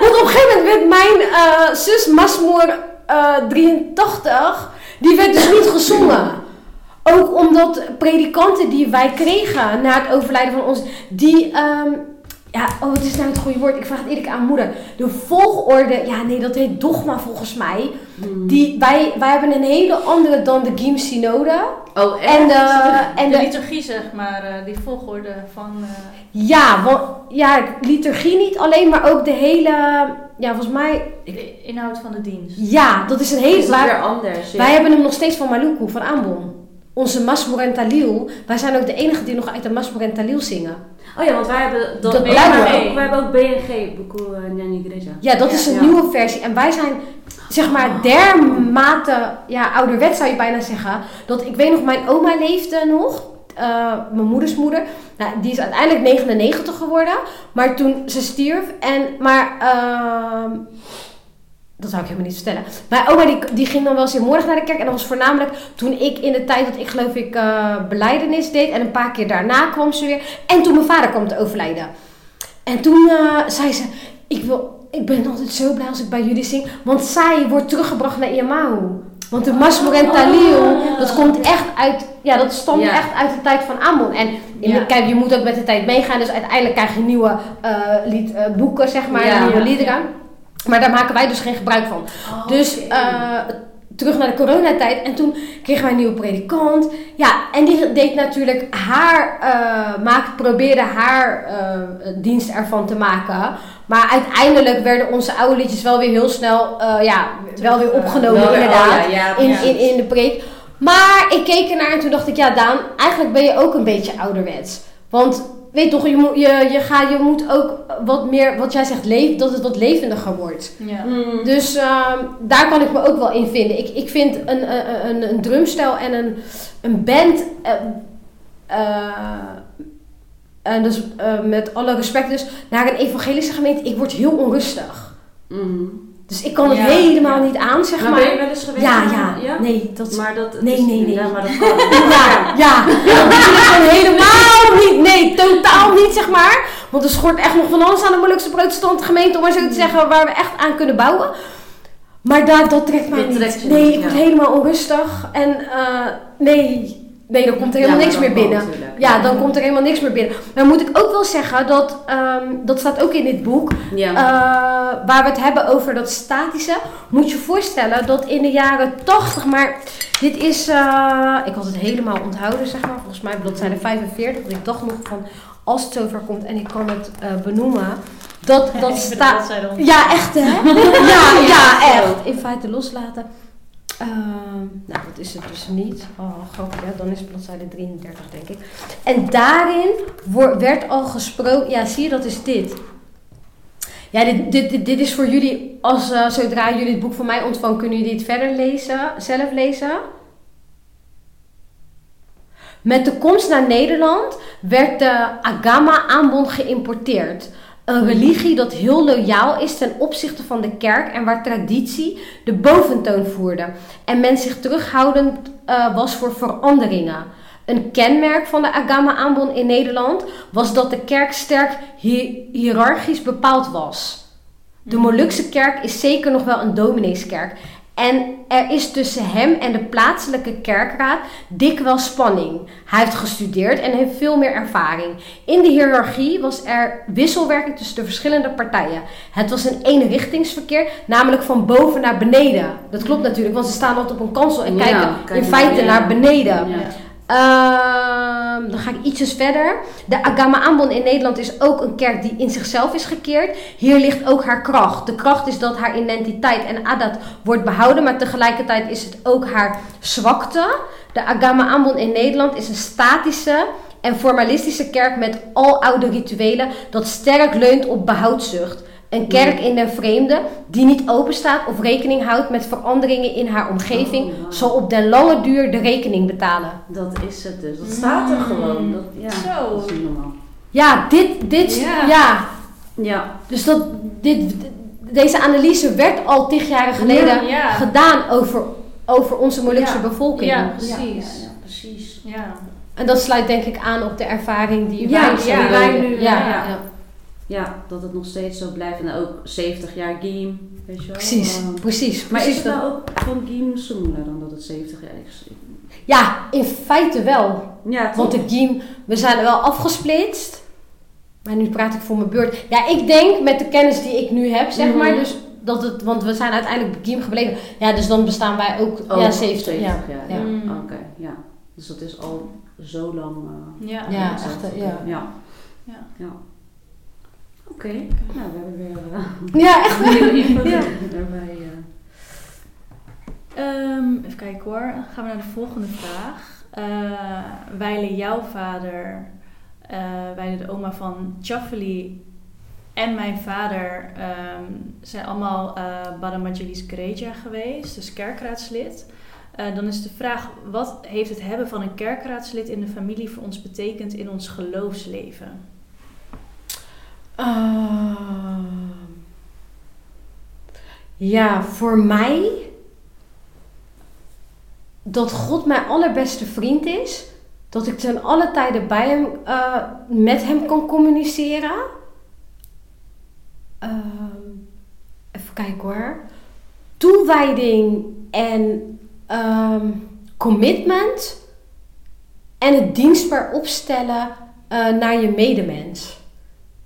Want op een gegeven moment werd mijn uh, zus Masmoor uh, 83, die werd dus niet gezongen. Ook omdat predikanten die wij kregen na het overlijden van ons, die, um, ja, oh wat is nou het goede woord? Ik vraag het eerlijk aan moeder. De volgorde, ja nee, dat heet dogma volgens mij. Hmm. Die, wij, wij hebben een hele andere dan de Giem Synode. Oh, echt? En de, en de, de liturgie zeg maar, uh, die volgorde van... Uh... Ja, want, ja, liturgie niet alleen, maar ook de hele, ja volgens mij... De inhoud van de dienst. Ja, dat is een hele... Is dat weer anders? Ja. Wij hebben hem nog steeds van Maluku, van Ambon. Onze Masmour en Talil. Wij zijn ook de enige die nog uit de Masmour en Talil zingen. Oh ja, want wij hebben dat, dat blijkt ook. Wij hebben ook BNG, Buku Nyani Igreja. Ja, dat is een ja. nieuwe versie. En wij zijn, zeg maar, dermate, ja, ouderwet zou je bijna zeggen. Dat ik weet nog, mijn oma leefde nog. Uh, mijn moeders moeder. Nou, die is uiteindelijk 99 geworden. Maar toen ze stierf. En, maar, uh, dat zou ik helemaal niet vertellen. Mijn oma die, die ging dan wel eens in morgen naar de kerk. En dat was voornamelijk toen ik in de tijd dat ik geloof ik uh, beleidenis deed. En een paar keer daarna kwam ze weer. En toen mijn vader kwam te overlijden. En toen uh, zei ze, ik, wil, ik ben altijd zo blij als ik bij jullie zing. Want zij wordt teruggebracht naar Iamahu. Want de en Talil, dat komt echt uit, ja, dat stamt ja. echt uit de tijd van Amon. En ja. kijk, je moet ook met de tijd meegaan. Dus uiteindelijk krijg je nieuwe uh, lied, uh, boeken, zeg maar, ja. nieuwe liederen. Maar daar maken wij dus geen gebruik van. Oh, dus okay. uh, terug naar de coronatijd. En toen kregen wij een nieuwe predikant. Ja, en die deed natuurlijk haar, uh, probeerde haar uh, dienst ervan te maken. Maar uiteindelijk werden onze oude liedjes wel weer heel snel, uh, ja, wel weer opgenomen Wel inderdaad. oh ja, ja, in, precies. in, in de preek. Maar ik keek ernaar en toen dacht ik, ja Daan, eigenlijk ben je ook een beetje ouderwets. Want weet toch, je moet, je, je, gaat, je moet ook wat meer, wat jij zegt, leef, dat het wat levendiger wordt. Ja. Mm. Dus ehm, daar kan ik me ook wel in vinden. Ik, ik vind een, een, een, een drumstijl en een, een band. eh, eh, en dus eh, met alle respect, dus naar een evangelische gemeente, ik word heel onrustig. Mm. Dus ik kan het Ja, helemaal ja. niet aan, zeg Maar maar. ben je wel eens geweest? ja, ja, nee, dat Maar dat, Nee, is- nee, nee. Ja, maar dat kan. Ja, dat helemaal niet. Nee, totaal niet, zeg maar. Want er schort echt nog van alles aan de moeilijkste protestante gemeente, om maar zo te zeggen, waar we echt aan kunnen bouwen. Maar dat, dat trekt mij Dat niet. trekt nee, niet, ik word helemaal onrustig. En eh, nee, nee, dan komt er helemaal Ja, niks meer binnen. natuurlijk. Ja, dan komt er helemaal niks meer binnen. Maar moet ik ook wel zeggen dat, ehm, dat staat ook in dit boek, Ja. eh, waar we het hebben over dat statische, moet je voorstellen dat in de jaren 80, maar dit is, eh, ik had het helemaal onthouden zeg maar, volgens mij bladzijde 45, want ik dacht nog van als het zover komt en ik kan het eh, benoemen, dat, dat staat... Ja, echt hè? ja, ja, echt. In feite loslaten. Ehm, nou, dat is het dus niet. Oh, grappig, dan is bladzijde 33, denk ik. En daarin werd al gesproken. Ja, zie je, dat is dit. Ja, dit, dit, dit, is voor jullie. Als, eh, zodra jullie het boek van mij ontvangen, kunnen jullie het verder lezen, zelf lezen. Met de komst naar Nederland werd de Agama-aanbod geïmporteerd. Een religie dat heel loyaal is ten opzichte van de kerk en waar traditie de boventoon voerde. En men zich terughoudend eh, was voor veranderingen. Een kenmerk van de Agama-aanbod in Nederland was dat de kerk sterk hi- hiërarchisch bepaald was. De Molukse kerk is zeker nog wel een domineeskerk. En er is tussen hem en de plaatselijke kerkraad dikwijls spanning. Hij heeft gestudeerd en heeft veel meer ervaring. In de hiërarchie was er wisselwerking tussen de verschillende partijen. Het was een eenrichtingsverkeer, namelijk van boven naar beneden. Dat klopt natuurlijk, want ze staan altijd op een kansel en Ja, kijken kijken in feite naar beneden. Ja. Ehm, dan ga ik ietsjes verder. De Agama Ambon in Nederland is ook een kerk die in zichzelf is gekeerd. Hier ligt ook haar kracht. De kracht is dat haar identiteit en adat wordt behouden, maar tegelijkertijd is het ook haar zwakte. De Agama Ambon in Nederland is een statische en formalistische kerk met aloude rituelen dat sterk leunt op behoudzucht. Een kerk in den vreemde die niet openstaat of rekening houdt met veranderingen in haar omgeving, Oh, wow. zal op den lange duur de rekening betalen. Dat is het dus. Dat staat er Mm. gewoon. Dat, ja, Zo. dat is normaal. Ja, dit, dit, Ja. ja. Ja. Dus dat, dit, deze analyse werd al tig jaren geleden Ja, ja. gedaan over, over onze Molukse Ja. bevolking. Ja. Precies. Ja, ja, precies. Ja. En dat sluit denk ik aan op de ervaring die Ja, wij, delen. wij nu, ja, ja, ja. ja. Ja, dat het nog steeds zo blijft. En ook 70 jaar Giem. Weet je wel. Precies, precies. maar precies is het nou ook van Giem Soemler dan dat het 70 jaar is? Ja, in feite wel. Ja? Want de Giem, we zijn er wel afgesplitst. Maar nu praat ik voor mijn beurt. Ja, ik denk met de kennis die ik nu heb, zeg Mhm. maar. Dus dat het, want we zijn uiteindelijk Giem gebleven. Ja, dus dan bestaan wij ook. Oh, ja, 70. ja. jaar. Ja. Ja. Mm. Oké, ja. Dus dat is al zo lang. eh, Ja. Ja, echt, ja. Ja. Ja. Oké, nou we hebben weer eh, Ja, echt. info Ja. daarbij. eh. Ehm, even kijken hoor. Dan gaan we naar de volgende vraag. Eh wijlen jouw vader, wijlen de oma van Chaffeli en mijn vader ehm, zijn allemaal Badamajalis Gereja geweest, dus kerkraadslid. Dan is de vraag, wat heeft het hebben van een kerkraadslid in de familie voor ons betekend in ons geloofsleven? Ehm, ja, voor mij dat God mijn allerbeste vriend is. Dat ik ten alle tijden bij hem, eh, met hem kan communiceren. Ehm, even kijken hoor. Toewijding en ehm, commitment. En het dienstbaar opstellen eh, naar je medemens.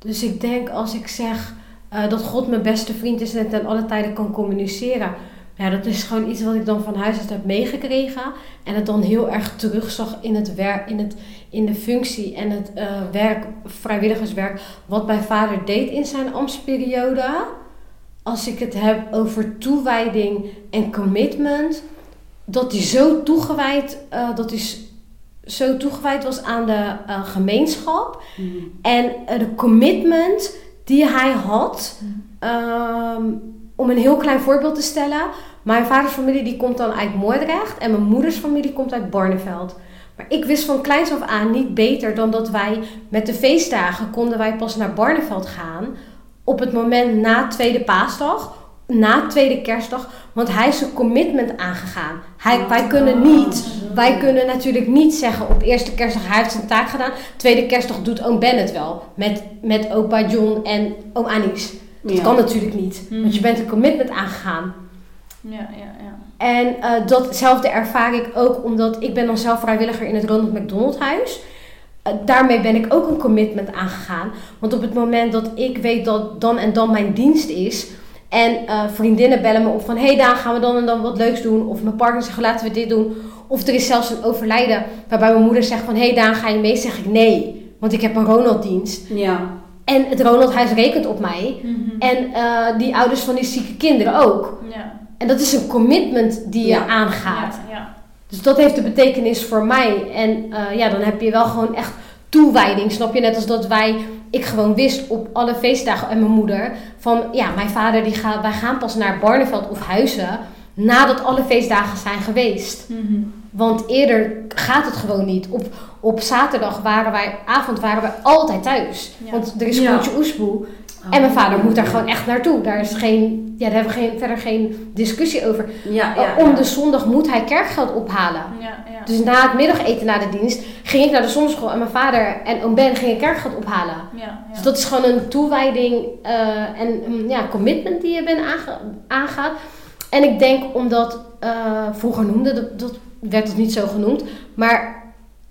Dus ik denk als ik zeg eh, dat God mijn beste vriend is en ten alle tijden kan communiceren. Ja, dat is gewoon iets wat ik dan van huis uit heb meegekregen. En het dan heel erg terugzag in, het werk, in, het, in de functie en het eh, werk, vrijwilligerswerk. Wat mijn vader deed in zijn ambtsperiode. Als ik het heb over toewijding en commitment. Dat hij zo toegewijd, eh, dat hij zo toegewijd was aan de eh, gemeenschap. En eh, de commitment die hij had. ehm, om een heel klein voorbeeld te stellen. Mijn vaders familie die komt dan uit Moordrecht. En mijn moeders familie komt uit Barneveld. Maar ik wist van kleins af aan niet beter dan dat wij met de feestdagen konden wij pas naar Barneveld gaan. Op het moment na tweede paasdag, na tweede kerstdag. Want hij is zijn commitment aangegaan. Hij, wij kunnen niet, wij kunnen natuurlijk niet zeggen op eerste kerstdag hij heeft zijn taak gedaan. Tweede kerstdag doet oom Ben het wel. Met, met opa John en oom Anis. Dat Ja. kan natuurlijk niet. Mhm. Want je bent een commitment aangegaan. Ja, ja, ja. En eh, datzelfde ervaar ik ook omdat ik ben dan zelf vrijwilliger in het Ronald McDonald Huis. Eh, daarmee ben ik ook een commitment aangegaan. Want op het moment dat ik weet dat dan en dan mijn dienst is. En eh, vriendinnen bellen me op van... Hey Daan, gaan we dan en dan wat leuks doen? Of mijn partner zegt, laten we dit doen. Of er is zelfs een overlijden waarbij mijn moeder zegt van... Hey Daan, ga je mee? Zeg ik nee. Want ik heb een Ronald-dienst. Ja. En het Ronald-huis rekent op mij. Mhm. En eh, die ouders van die zieke kinderen ook. ja. En dat is een commitment die je Ja. aangaat. Ja, ja. Dus dat heeft de betekenis voor mij. En eh, ja, dan heb je wel gewoon echt toewijding. Snap je? Net als dat wij, ik gewoon wist op alle feestdagen en mijn moeder. Van ja, mijn vader die gaat, wij gaan pas naar Barneveld of Huizen. Nadat alle feestdagen zijn geweest. Mhm. Want eerder gaat het gewoon niet. Op, op zaterdag waren wij, avond waren wij altijd thuis. Ja. Want er is Ja. Koentje Oesboe. En mijn vader moet daar gewoon echt naartoe. Daar is geen, ja, daar hebben we geen, verder geen discussie over. Ja, ja, Om ja. de zondag moet hij kerkgeld ophalen. Ja, ja. Dus na het middageten na de dienst ging ik naar de zondagschool en mijn vader en oom Ben gingen kerkgeld ophalen. ja, ja. Dus dat is gewoon een toewijding eh, en een ja, commitment die je bent aange- aangaat. En ik denk omdat eh, vroeger noemde, dat, dat werd het niet zo genoemd, maar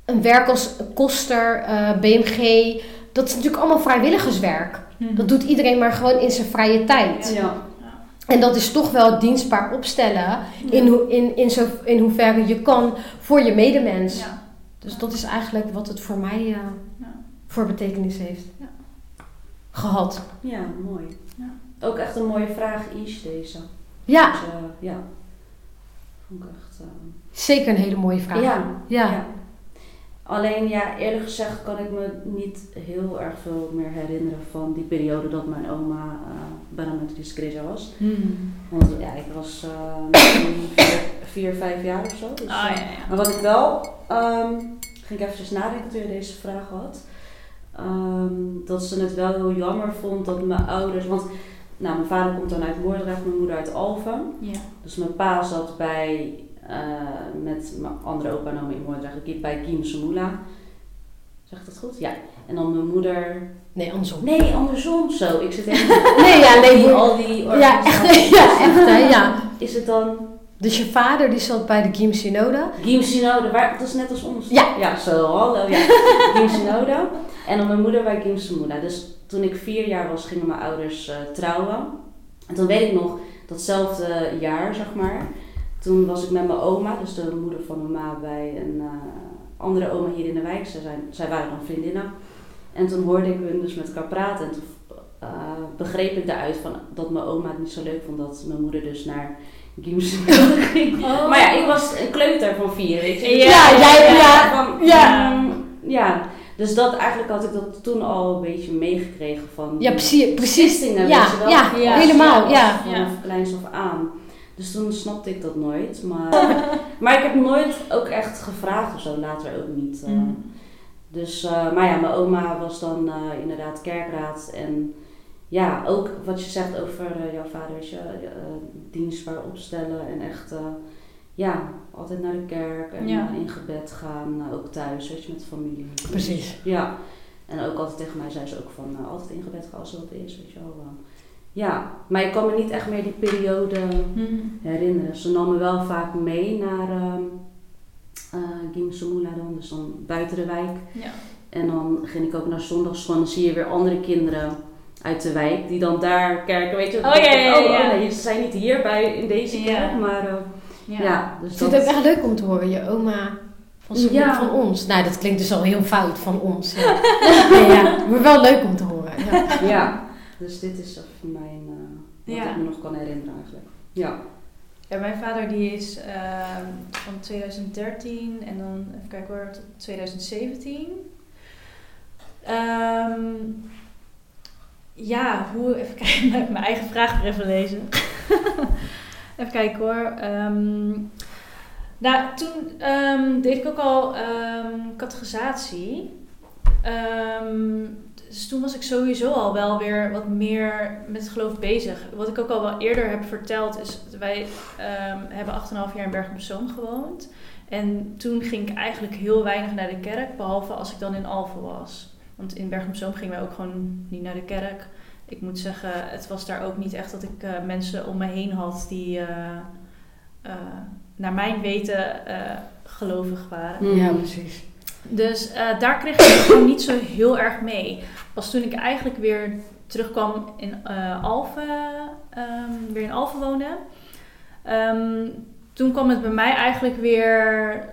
een werk als koster, eh, BMG, dat is natuurlijk allemaal vrijwilligerswerk. Mhm. Dat doet iedereen maar gewoon in zijn vrije tijd. Ja. En dat is toch wel dienstbaar opstellen in, ho- in, in, zo, in hoeverre je kan voor je medemens. Ja. Dus dat is eigenlijk wat het voor mij eh, Ja. voor betekenis heeft Ja. gehad. ja, mooi. Ja. Ook echt een mooie vraag, Ish, deze. Ja, Dus, eh, ja. Vond ik echt... eh, zeker een hele mooie vraag. Ja, Ja. Alleen ja, eerlijk gezegd kan ik me niet heel erg veel meer herinneren van die periode dat mijn oma eh bijna met Chris was. Mhm. Want ja, ik was eh, misschien vier, vier, vijf jaar of zo. Dus, Ah, eh, ja, ja. Maar wat ik wel, ehm, ging ik even nadenken toen je deze vraag had. ehm, dat ze het wel heel jammer vond dat mijn ouders, want nou, mijn vader komt dan uit Moordrecht, mijn moeder uit Alphen. Ja. Dus mijn pa zat bij, eh, met mijn andere opa en oma in Moordrecht, bij Kiem Samula. Zeg ik dat goed? Ja. En dan mijn moeder... Nee, andersom. Nee, andersom zo. Ik zit even... Nee, ja, nee. Die, al die Ja, echt, ja, echt hè, ja. Is het dan... Dus je vader die zat bij de Giem Synode. Giem Synode, waar, dat is net als ons. Ja. Ja, zo, hallo. Ja. Giem Synode. En dan mijn moeder bij Giem Samula. Dus toen ik vier jaar was, gingen mijn ouders eh, trouwen. En toen weet ik nog, datzelfde jaar, zeg maar. Toen was ik met mijn oma, dus de moeder van mijn ma, bij een eh, andere oma hier in de wijk. Zij, zijn, zij waren dan vriendinnen. En toen hoorde ik hun dus met elkaar praten. En toen eh, begreep ik daaruit van, dat mijn oma het niet zo leuk vond dat mijn moeder dus naar Synode ging. Oh. Maar ja, ik was een kleuter van vier, weet je. Ja, Ja, jij- ja, Van, ja. ja. Dus dat, eigenlijk had ik dat toen al een beetje meegekregen van... Ja, precies. precies. Ja, ja, Ja. helemaal. Ja. Vanaf Ja. kleins af aan. Dus toen snapte ik dat nooit. Maar, maar ik heb nooit ook echt gevraagd of zo, later ook niet. eh. Mhm. Dus, eh, maar ja, mijn oma was dan eh, inderdaad kerkraad. En ja, ook wat je zegt over jouw vader, weet je, dienstbaar opstellen en echt, ja, altijd naar de kerk en Ja. in gebed gaan, ook thuis, weet je, met familie. Precies. Ja, en ook altijd tegen mij zei ze ook van, altijd in gebed gaan als er wat is, weet je wel. Ja, maar ik kan me niet echt meer die periode Mhm. herinneren. Ze nam me wel vaak mee naar ehm eh Gim Samula dan, dus dan buiten de wijk. Ja. En dan ging ik ook naar zondagschool en dan zie je weer andere kinderen uit de wijk, die dan daar kerken, weet je. Oh, ja, ja, Oh, ja. oh, nee, ze zijn niet hier bij, in deze Ja. kerk, maar eh, Ja. ja. dus Ik vind dat... het ook echt leuk om te horen, je oma van, Ja. van ons. Nou, dat klinkt dus al heel fout van ons. Ja maar wel leuk om te horen. Ja. Dus dit is voor mij een, eh, wat Ja. ik me nog kan herinneren eigenlijk. Ja. Ja, mijn vader die is ehm, van 2013 en dan, even kijken hoor, tot 2017. Ehm, ja, hoe, even kijken, mijn mijn eigen vraag weer even lezen. even kijken hoor. Ehm, nou, toen deed ik ook al categorisatie. Dus toen was ik sowieso al wel weer wat meer met geloof bezig. Wat ik ook al wel eerder heb verteld is, wij ehm, hebben 8,5 jaar in Bergen op Zoom gewoond. En toen ging ik eigenlijk heel weinig naar de kerk, behalve als ik dan in Alphen was. Want in Bergen op Zoom gingen wij ook gewoon niet naar de kerk. Ik moet zeggen, het was daar ook niet echt dat ik eh, mensen om me heen had die, eh, eh, naar mijn weten, gelovig waren. ja, precies. Dus eh, daar kreeg ik gewoon niet zo heel erg mee. Pas toen ik eigenlijk weer terugkwam in eh Alphen, ehm, weer in Alphen woonde. ehm, toen kwam het bij mij eigenlijk weer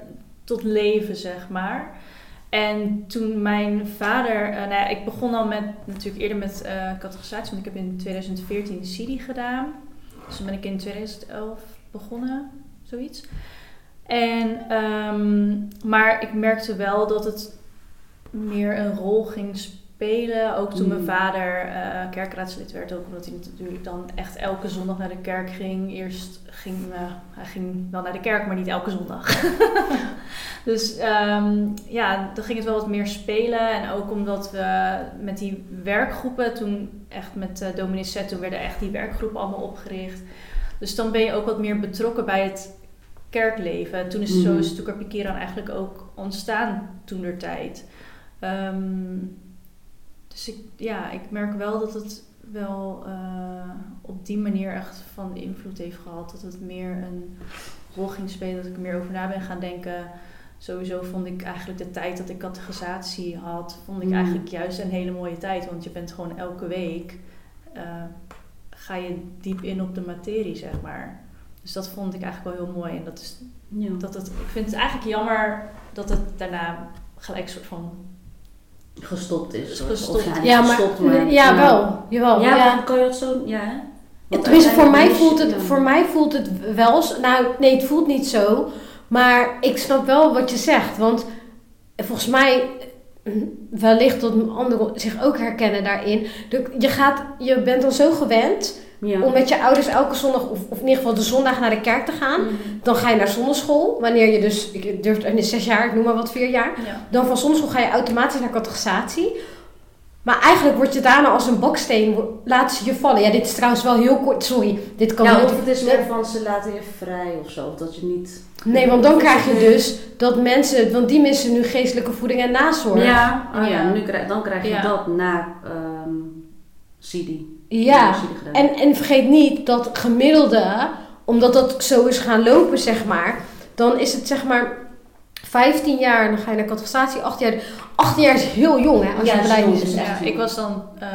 tot leven, zeg maar. En toen mijn vader, eh, nou ja, ik begon al met, natuurlijk eerder met eh categorisatie, want ik heb in 2014 de gedaan. Dus toen ben ik in 2011 begonnen, zoiets. En, ehm, maar ik merkte wel dat het meer een rol ging spelen. Ook toen mijn Mm. vader eh, kerkraadslid werd. Ook omdat hij natuurlijk dan echt elke zondag naar de kerk ging. Eerst ging eh, hij ging wel naar de kerk, maar niet elke zondag. dus ehm, ja, dan ging het wel wat meer spelen. En ook omdat we met die werkgroepen, toen echt met uh, Dominee Zet, toen werden echt die werkgroepen allemaal opgericht. Dus dan ben je ook wat meer betrokken bij het kerkleven. En toen is, zo Mhm. is Toekar Pikiran eigenlijk ook ontstaan toen der tijd. Ehm, dus ik, ja, ik merk wel dat het wel eh, op die manier echt van invloed heeft gehad. Dat het meer een rol ging spelen, dat ik er meer over na ben gaan denken. Sowieso vond ik eigenlijk de tijd dat ik categorisatie had, vond ik Mm. eigenlijk juist een hele mooie tijd. Want je bent gewoon elke week, eh, ga je diep in op de materie, zeg maar. Dus dat vond ik eigenlijk wel heel mooi. En dat is Ja. dat het, ik vind het eigenlijk jammer dat het daarna gelijk soort van. Gestopt is. Gestopt. Of, ja, gestopt, maar ja, wel. Jawel. Ja, ja. dan kan je dat zo... Ja, hè? Want Tenminste, voor mij, voelt het, voor mij voelt het wel... Nou, nee, het voelt niet zo. Maar ik snap wel wat je zegt. Want volgens mij... eh, Wellicht dat anderen zich ook herkennen daarin. Je, gaat, je bent dan zo gewend Ja. om met je ouders elke zondag, of, of in ieder geval de zondag naar de kerk te gaan. Mhm. Dan ga je naar zondagschool. Wanneer je dus, ik durf het zes jaar, ik noem maar wat, vier jaar. Ja. Dan van zondagschool ga je automatisch naar categorisatie. Maar eigenlijk word je daarna als een baksteen, laten ze je vallen. Ja, dit is trouwens wel heel kort, sorry. Dit kan Ja, niet. of het is meer van ze laten je vrij of zo. Of dat je niet... Nee, want dan krijg je dus dat mensen, want die missen nu geestelijke voeding en nazorg. Ja, oh ja. Ja. Nu krijg, dan krijg je Ja. dat na ehm CD. Ja. En, en vergeet niet dat gemiddelde, omdat dat zo is gaan lopen, zeg maar, dan is het zeg maar 15 jaar, dan ga je naar categorisatie, 18 jaar. 18 jaar is heel jong, hè, als Ja, je blij jong, is. Ja, ik was dan. eh,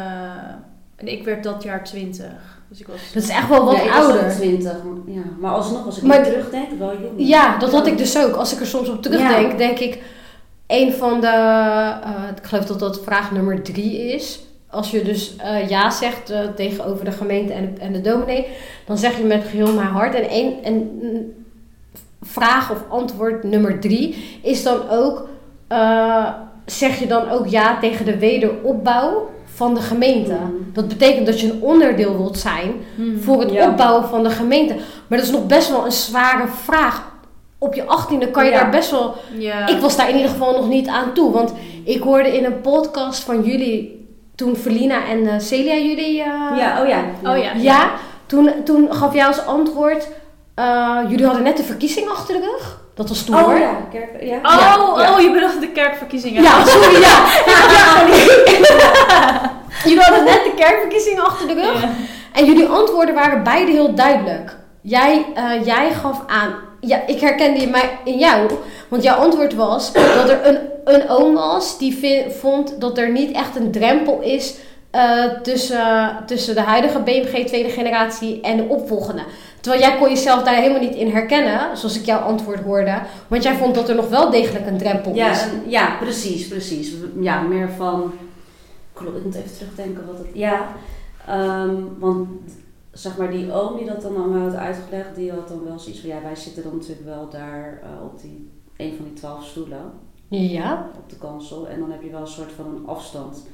en ik werd dat jaar 20. Dus ik was. Dat is echt wel wat ja, ik was ook ouder. 20. Ja. Maar alsnog, als ik Maar- terugdenk, wel jong. Ja, dat had ik dus ook. Als ik er soms op terugdenk, denk ik, een van de, eh, ik geloof dat dat vraag nummer drie is. Als je dus eh, ja zegt eh, tegenover de gemeente en, en de dominee, dan zeg je met geheel mijn hart. En, één, en mm, vraag of antwoord nummer drie is dan ook, eh, zeg je dan ook ja tegen de wederopbouw van de gemeente. Mhm. Dat betekent dat je een onderdeel wilt zijn Hmm. voor het Ja. opbouwen van de gemeente. Maar dat is nog best wel een zware vraag. Op je achttiende kan je Ja. daar best wel... Ja. Ik was daar in ieder geval nog niet aan toe. Want ik hoorde in een podcast van jullie... Toen Felina en eh, Celia jullie... eh, Ja, oh ja. Oh ja. ja, toen, toen gaf jij als antwoord... eh, jullie hadden net de verkiezing achter de rug. Dat was toen Oh hoor. ja, kerk, ja. Oh, Ja, oh, je bedoelt de kerkverkiezingen. Ja, sorry, ja. jullie hadden net de kerkverkiezingen achter de rug. Ja. En jullie antwoorden waren beide heel duidelijk. Jij, eh, jij gaf aan, ja, ik herkende mij in jou, want jouw antwoord was dat er een, een oom was die vond dat er niet echt een drempel is eh, tussen, tussen de huidige BMG tweede generatie en de opvolgende. Terwijl jij kon jezelf daar helemaal niet in herkennen, zoals ik jouw antwoord hoorde. Want jij vond dat er nog wel degelijk een drempel Ja, is. ja, precies, precies. Ja, meer van. Klopt, ik moet even terugdenken wat het. Ja, ehm, want zeg maar die oom die dat dan mij had uitgelegd, die had dan wel zoiets van ja, wij zitten dan natuurlijk wel daar eh, op die een van die twaalf stoelen Ja. op de kansel. En dan heb je wel een soort van een afstand.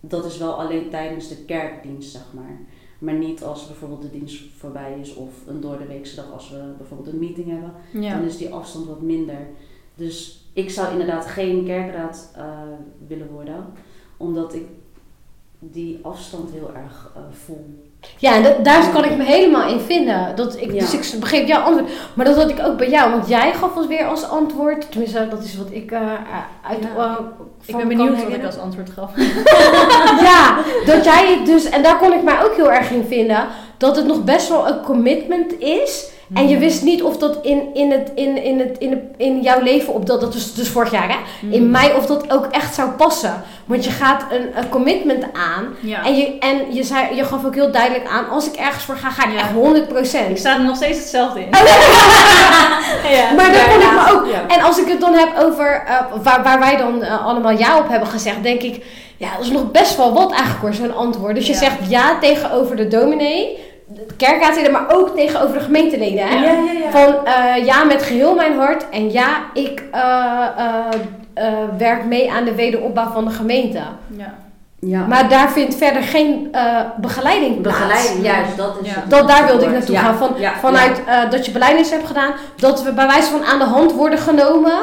Dat is wel alleen tijdens de kerkdienst, zeg maar. Maar niet als bijvoorbeeld de dienst voorbij is of een doordeweekse dag als we bijvoorbeeld een meeting hebben Ja. dan is die afstand wat minder. Dus ik zou inderdaad geen kerkraad eh, willen worden, omdat ik die afstand heel erg eh, voel. Ja, en dat, daar kan ik me helemaal in vinden. Dat ik, Ja. Dus ik begreep jouw antwoord. Maar dat had ik ook bij jou. Want jij gaf ons weer als antwoord. Tenminste, dat is wat ik eh, uit. Ja. eh, Ik ben benieuwd wat ik als antwoord gaf. Ja, dat jij dus, en daar kon ik mij ook heel erg in vinden, dat het nog best wel een commitment is. En je wist niet of dat in, in, het, in, in, het, in, het, in jouw leven, op dat, dat was dus vorig jaar hè, Hmm. in mei, of dat ook echt zou passen. Want je gaat een, een commitment aan. Ja. En, je, en je, zei, je gaf ook heel duidelijk aan, als ik ergens voor ga, ga ik Ja. echt 100%. Ik sta er nog steeds hetzelfde in. ja. Maar daar kon ik me ook. ja. En als ik het dan heb over eh, waar, waar wij dan eh, allemaal ja op hebben gezegd, denk ik, ja, dat is nog best wel wat eigenlijk hoor, zo'n antwoord. Dus je Ja. zegt ja tegenover de dominee, de kerkraadleden, maar ook tegenover de gemeenteleden. Hè? Ja. ja, ja. Van eh, ja met geheel mijn hart en ja, ik eh, eh, eh, werk mee aan de wederopbouw van de gemeente. Ja. ja. Maar daar vindt verder geen eh, begeleiding plaats. begeleiding, juist, dat is Ja. Dat, daar wilde ik naartoe Ja, gaan. Van, ja, vanuit eh, dat je beleidings hebt gedaan, dat we bij wijze van aan de hand worden genomen.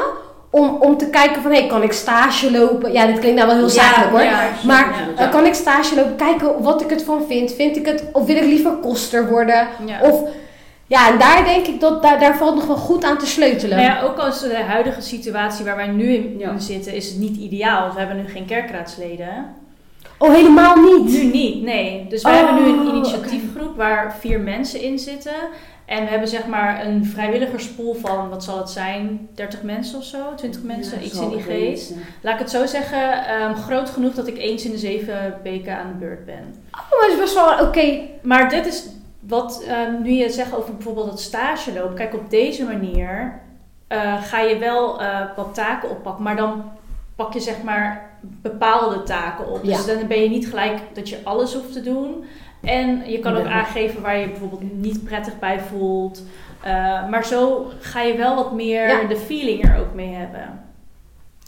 Om, om te kijken van, hé, kan ik stage lopen? Ja, dit klinkt nou wel heel zakelijk hoor. ja. Maar Ja. eh, kan ik stage lopen? Kijken wat ik het van vind. Vind ik het, of wil ik liever koster worden? Ja. Of, ja, en daar denk ik dat, daar, daar valt nog wel goed aan te sleutelen. Nou ja, ook als de huidige situatie waar wij nu in zitten, is het niet ideaal. We hebben nu geen kerkraadsleden. Oh, helemaal niet. Nu niet, nee. Dus wij Oh, hebben nu een initiatiefgroep waar vier mensen in zitten. En we hebben zeg maar een vrijwilligerspool van, wat zal het zijn, 30 mensen of zo, 20 mensen, Ja, iets in die ik geest. Laat ik het zo zeggen, ehm, groot genoeg dat ik eens in de zeven weken aan de beurt ben. Oh, maar het is best wel oké. Maar dit is wat ehm, nu je zegt over bijvoorbeeld het stage lopen. Kijk, op deze manier eh, ga je wel eh, wat taken oppakken, maar dan pak je zeg maar bepaalde taken op. Dus dan ben je niet gelijk dat je alles hoeft te doen. En je kan ook aangeven waar je bijvoorbeeld niet prettig bij voelt. Eh, maar zo ga je wel wat meer Ja. de feeling er ook mee hebben.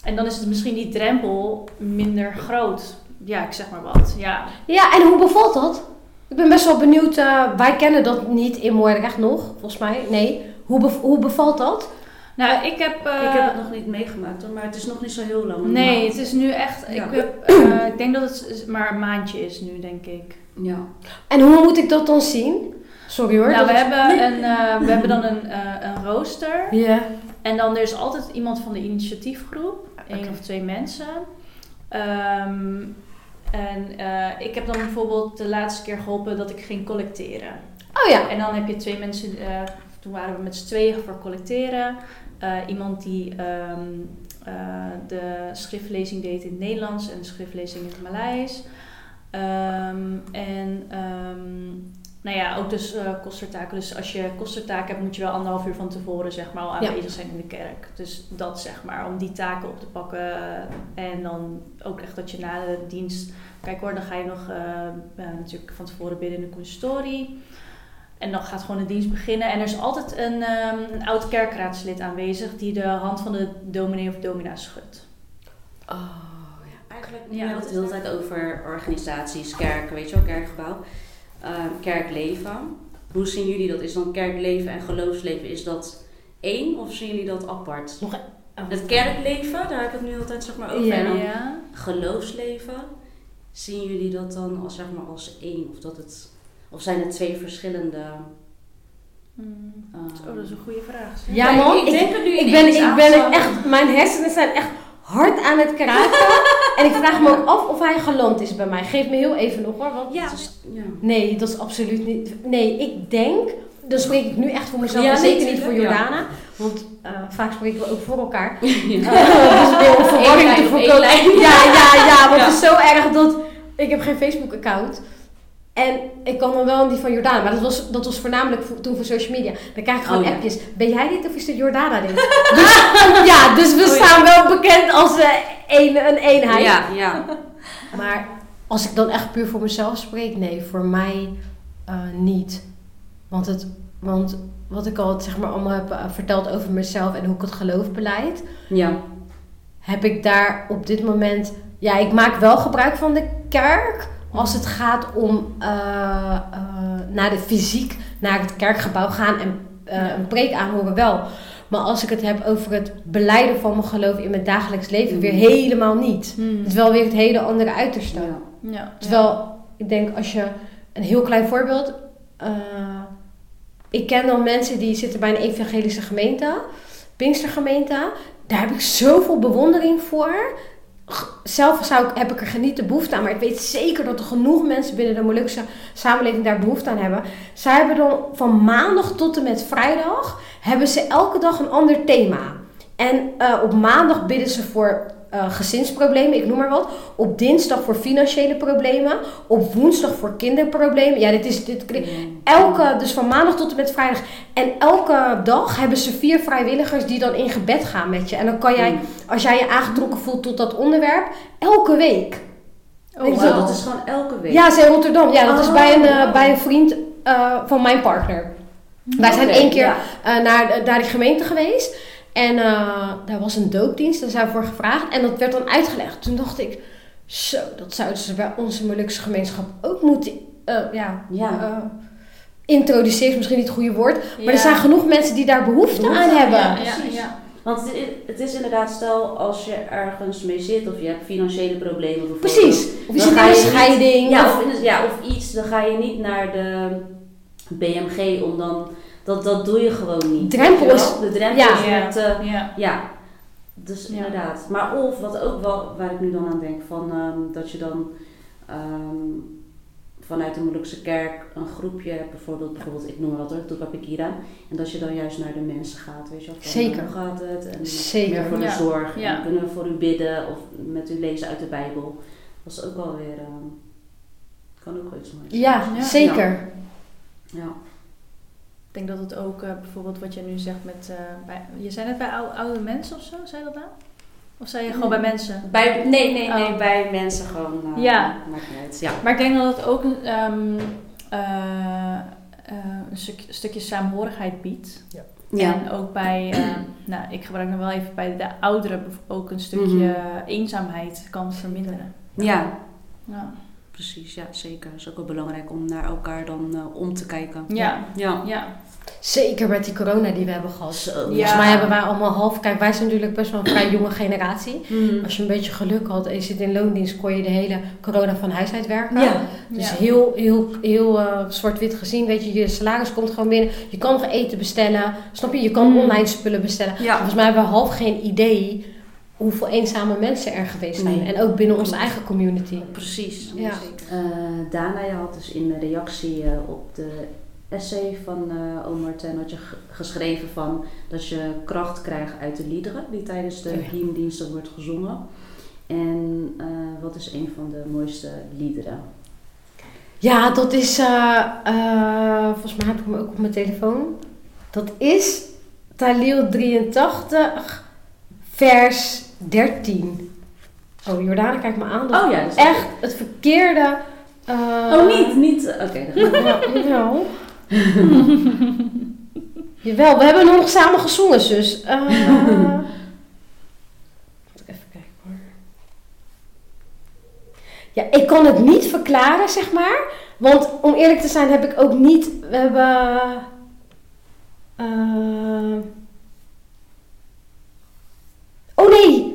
En dan is het misschien die drempel minder groot. Ja, ik zeg maar wat. Ja. Ja, en hoe bevalt dat? Ik ben best wel benieuwd. eh, wij kennen dat niet in Moordrecht nog, volgens mij. Nee. Hoe, bev- hoe bevalt dat? Nou, ik heb... eh, Ik heb het nog niet meegemaakt hoor, maar het is nog niet zo heel lang. Nee, het is nu echt. Ja. Ik, heb, eh, ik denk dat het maar een maandje is nu, denk ik. Ja. En hoe moet ik dat dan zien? Sorry hoor. Nou, we hebben, een, eh, we hebben dan een, eh, een rooster. Ja. En dan er is altijd iemand van de initiatiefgroep, één Oké. of twee mensen. Ehm, en eh, ik heb dan bijvoorbeeld de laatste keer geholpen dat ik ging collecteren. Oh ja. En dan heb je twee mensen, toen waren we met z'n tweeën voor collecteren. Iemand die ehm, eh, de schriftlezing deed in het Nederlands en de schriftlezing in het Maleis. Ehm, en ehm, nou ja, ook dus eh kostertaken. Dus als je kostertaken hebt, moet je wel anderhalf uur van tevoren zeg maar, al Ja. aanwezig zijn in de kerk. Dus dat zeg maar, om die taken op te pakken. En dan ook echt dat je na de dienst... Kijk hoor, dan ga je nog eh, eh, natuurlijk van tevoren bidden in de consistorie. En dan gaat gewoon de dienst beginnen. En er is altijd een, ehm, een oud kerkraadslid aanwezig die de hand van de dominee of domina schudt. Oh, Eigenlijk Ja, het de is hele tijd over organisaties, kerken, weet je wel, kerkgebouw. Ehm, kerkleven. Hoe zien jullie dat? Is dan kerkleven en geloofsleven, is dat één of zien jullie dat apart? Nog Het kerkleven, daar heb ik het nu altijd zeg maar over. Ja. En dan Ja. geloofsleven, zien jullie dat dan als, zeg maar, als één? Of, dat het, of zijn het twee verschillende... Hmm. ehm, Oh, dat is een goede vraag. zeg. Ja, ik- man. Ik, denk het nu Ik ben, ik ben het echt, mijn hersenen zijn echt hard aan het kraken. en ik vraag me ook af of hij geland is bij mij. Geef me heel even nog hoor. Want Ja, is- ja. nee, dat is absoluut niet. Nee, ik denk. Dan spreek ik nu echt voor mezelf en nee, zeker niet voor. Jordana. Want eh, vaak spreken we ook voor elkaar. Ja. Eh, dus weer om verwarring Eén te voorkomen. Ja, ja, ja. Want het is zo erg dat ik heb geen Facebook-account. En ik kan dan wel in die van Jordana. Maar dat was, dat was voornamelijk voor- toen voor social media. Dan krijg ik gewoon Oh, ja. appjes. Ben jij dit of is dit Jordana dit? dus, ja, dus we Oh, staan wel bekend als eh, een, een eenheid. Ja, ja. Maar als ik dan echt puur voor mezelf spreek, nee, voor mij eh, niet. Want, het, want wat ik al zeg maar, allemaal heb eh, verteld over mezelf en hoe ik het geloof beleid, Ja. heb ik daar op dit moment. Ja, ik maak wel gebruik van de kerk als het gaat om eh, eh, naar de fysiek, naar het kerkgebouw gaan en eh, een preek aanhoren wel. Maar als ik het heb over het beleiden van mijn geloof in mijn dagelijks leven, weer helemaal niet. Hmm. Het is wel weer het hele andere uiterste. Ja. Ja. Terwijl, ik denk als je een heel klein voorbeeld. eh, ik ken dan mensen die zitten bij een evangelische gemeente, Pinkstergemeente. Daar heb ik zoveel bewondering voor. Zelf zou ik, heb ik er genieten behoefte aan, maar ik weet zeker dat er genoeg mensen binnen de Molukse samenleving daar behoefte aan hebben. Zij hebben dan van maandag tot en met vrijdag hebben ze elke dag een ander thema. En eh, op maandag bidden ze voor eh, gezinsproblemen, ik noem maar wat. Op dinsdag voor financiële problemen. Op woensdag voor kinderproblemen. Ja, dit is dit, elke, dus van maandag tot en met vrijdag. En elke dag hebben ze vier vrijwilligers die dan in gebed gaan met je. En dan kan jij, Mm. als jij je aangetrokken voelt tot dat onderwerp, elke week. Oh, wel? dat is gewoon elke week. Ja, ze in Rotterdam. Ja, dat is Oh, bij een, eh, wow. bij een vriend eh, van mijn partner. Wij zijn Oké, één keer ja. eh, naar, naar die gemeente geweest. En eh, daar was een doopdienst, daar zijn we voor gevraagd. En dat werd dan uitgelegd. Toen dacht ik, zo, dat zouden ze bij onze Molukse gemeenschap ook moeten eh, ja, Ja. eh, introduceren. Is misschien niet het goede woord. Maar Ja. er zijn genoeg mensen die daar behoefte, Behoefte aan hebben. Ja, precies. ja. Want het is, het is inderdaad, stel als je ergens mee zit of je hebt financiële problemen bijvoorbeeld. Precies. Of je zit in een niet- scheiding. Of- ja, of iets, dan ga je niet naar de BMG om dan, dat, dat doe je gewoon niet. Drempel is-? De drempel ja. is weer te, Ja. ja. Dus Ja. inderdaad. Maar of, wat ook wel, waar ik nu dan aan denk, van, ehm, dat je dan ehm, vanuit de Molukse kerk een groepje hebt, bijvoorbeeld, bijvoorbeeld ik noem maar wat hoor, Tupapikira. En dat je dan juist naar de mensen gaat, weet je wel. Zeker. Hoe gaat het? En Zeker. meer voor de Ja. zorg. Ja. En kunnen we voor u bidden of met u lezen uit de Bijbel. Dat is ook wel weer, ehm, kan ook wel iets moois zijn. Ja, Ja. zeker. Ja. Ik denk dat het ook eh, bijvoorbeeld wat je nu zegt met... eh, bij, je zei net bij ou- oude mensen of zo, zei dat nou? Of zei je gewoon bij mensen? Bij, nee, nee, nee, Oh. bij mensen gewoon. eh, Ja. Maakt niet uit. Ja. Maar ik denk dat het ook een, ehm, eh, eh, een stuk- stukje saamhorigheid biedt. Ja. En ook bij, eh, nou, ik gebruik nog wel even bij de ouderen ook een stukje Mhm. eenzaamheid kan verminderen. ja, Ja, precies. Ja, zeker. Het is ook wel belangrijk om naar elkaar dan om te kijken. ja, Ja. ja. Zeker met die corona die we hebben gehad. Zo. Ja. Volgens mij hebben wij allemaal half... Kijk, wij zijn natuurlijk best wel een vrij jonge generatie. Mhm. Als je een beetje geluk had en je zit in loondienst, kon je de hele corona van huis uit werken. Ja. Dus ja. heel, heel, heel eh, zwart-wit gezien, weet je, je salaris komt gewoon binnen. Je kan nog eten bestellen, snap je? Je kan Mm. online spullen bestellen. Ja. Volgens mij hebben we half geen idee hoeveel eenzame mensen er geweest zijn. Nee. En ook binnen onze eigen community. Precies. Ja. Eh, Dana, je had dus in de reactie eh, op de essay van eh Oom Martin had je geschreven van dat je kracht krijgt uit de liederen die tijdens de hymndiensten wordt gezongen. En eh, wat is een van de mooiste liederen? Ja, dat is, eh, volgens mij heb ik hem ook op mijn telefoon. Dat is Talil 83, vers 13. Oh, Jordana, kijk me aan. Dat Oh ja, echt het verkeerde... Oh, niet, niet. Oké, dan gaan we- Ja, jawel. we hebben nog samen gezongen, zus. Eh, even kijken hoor. Ja, ik kan het niet verklaren, zeg maar. Want om eerlijk te zijn heb ik ook niet... We hebben... eh, oh nee!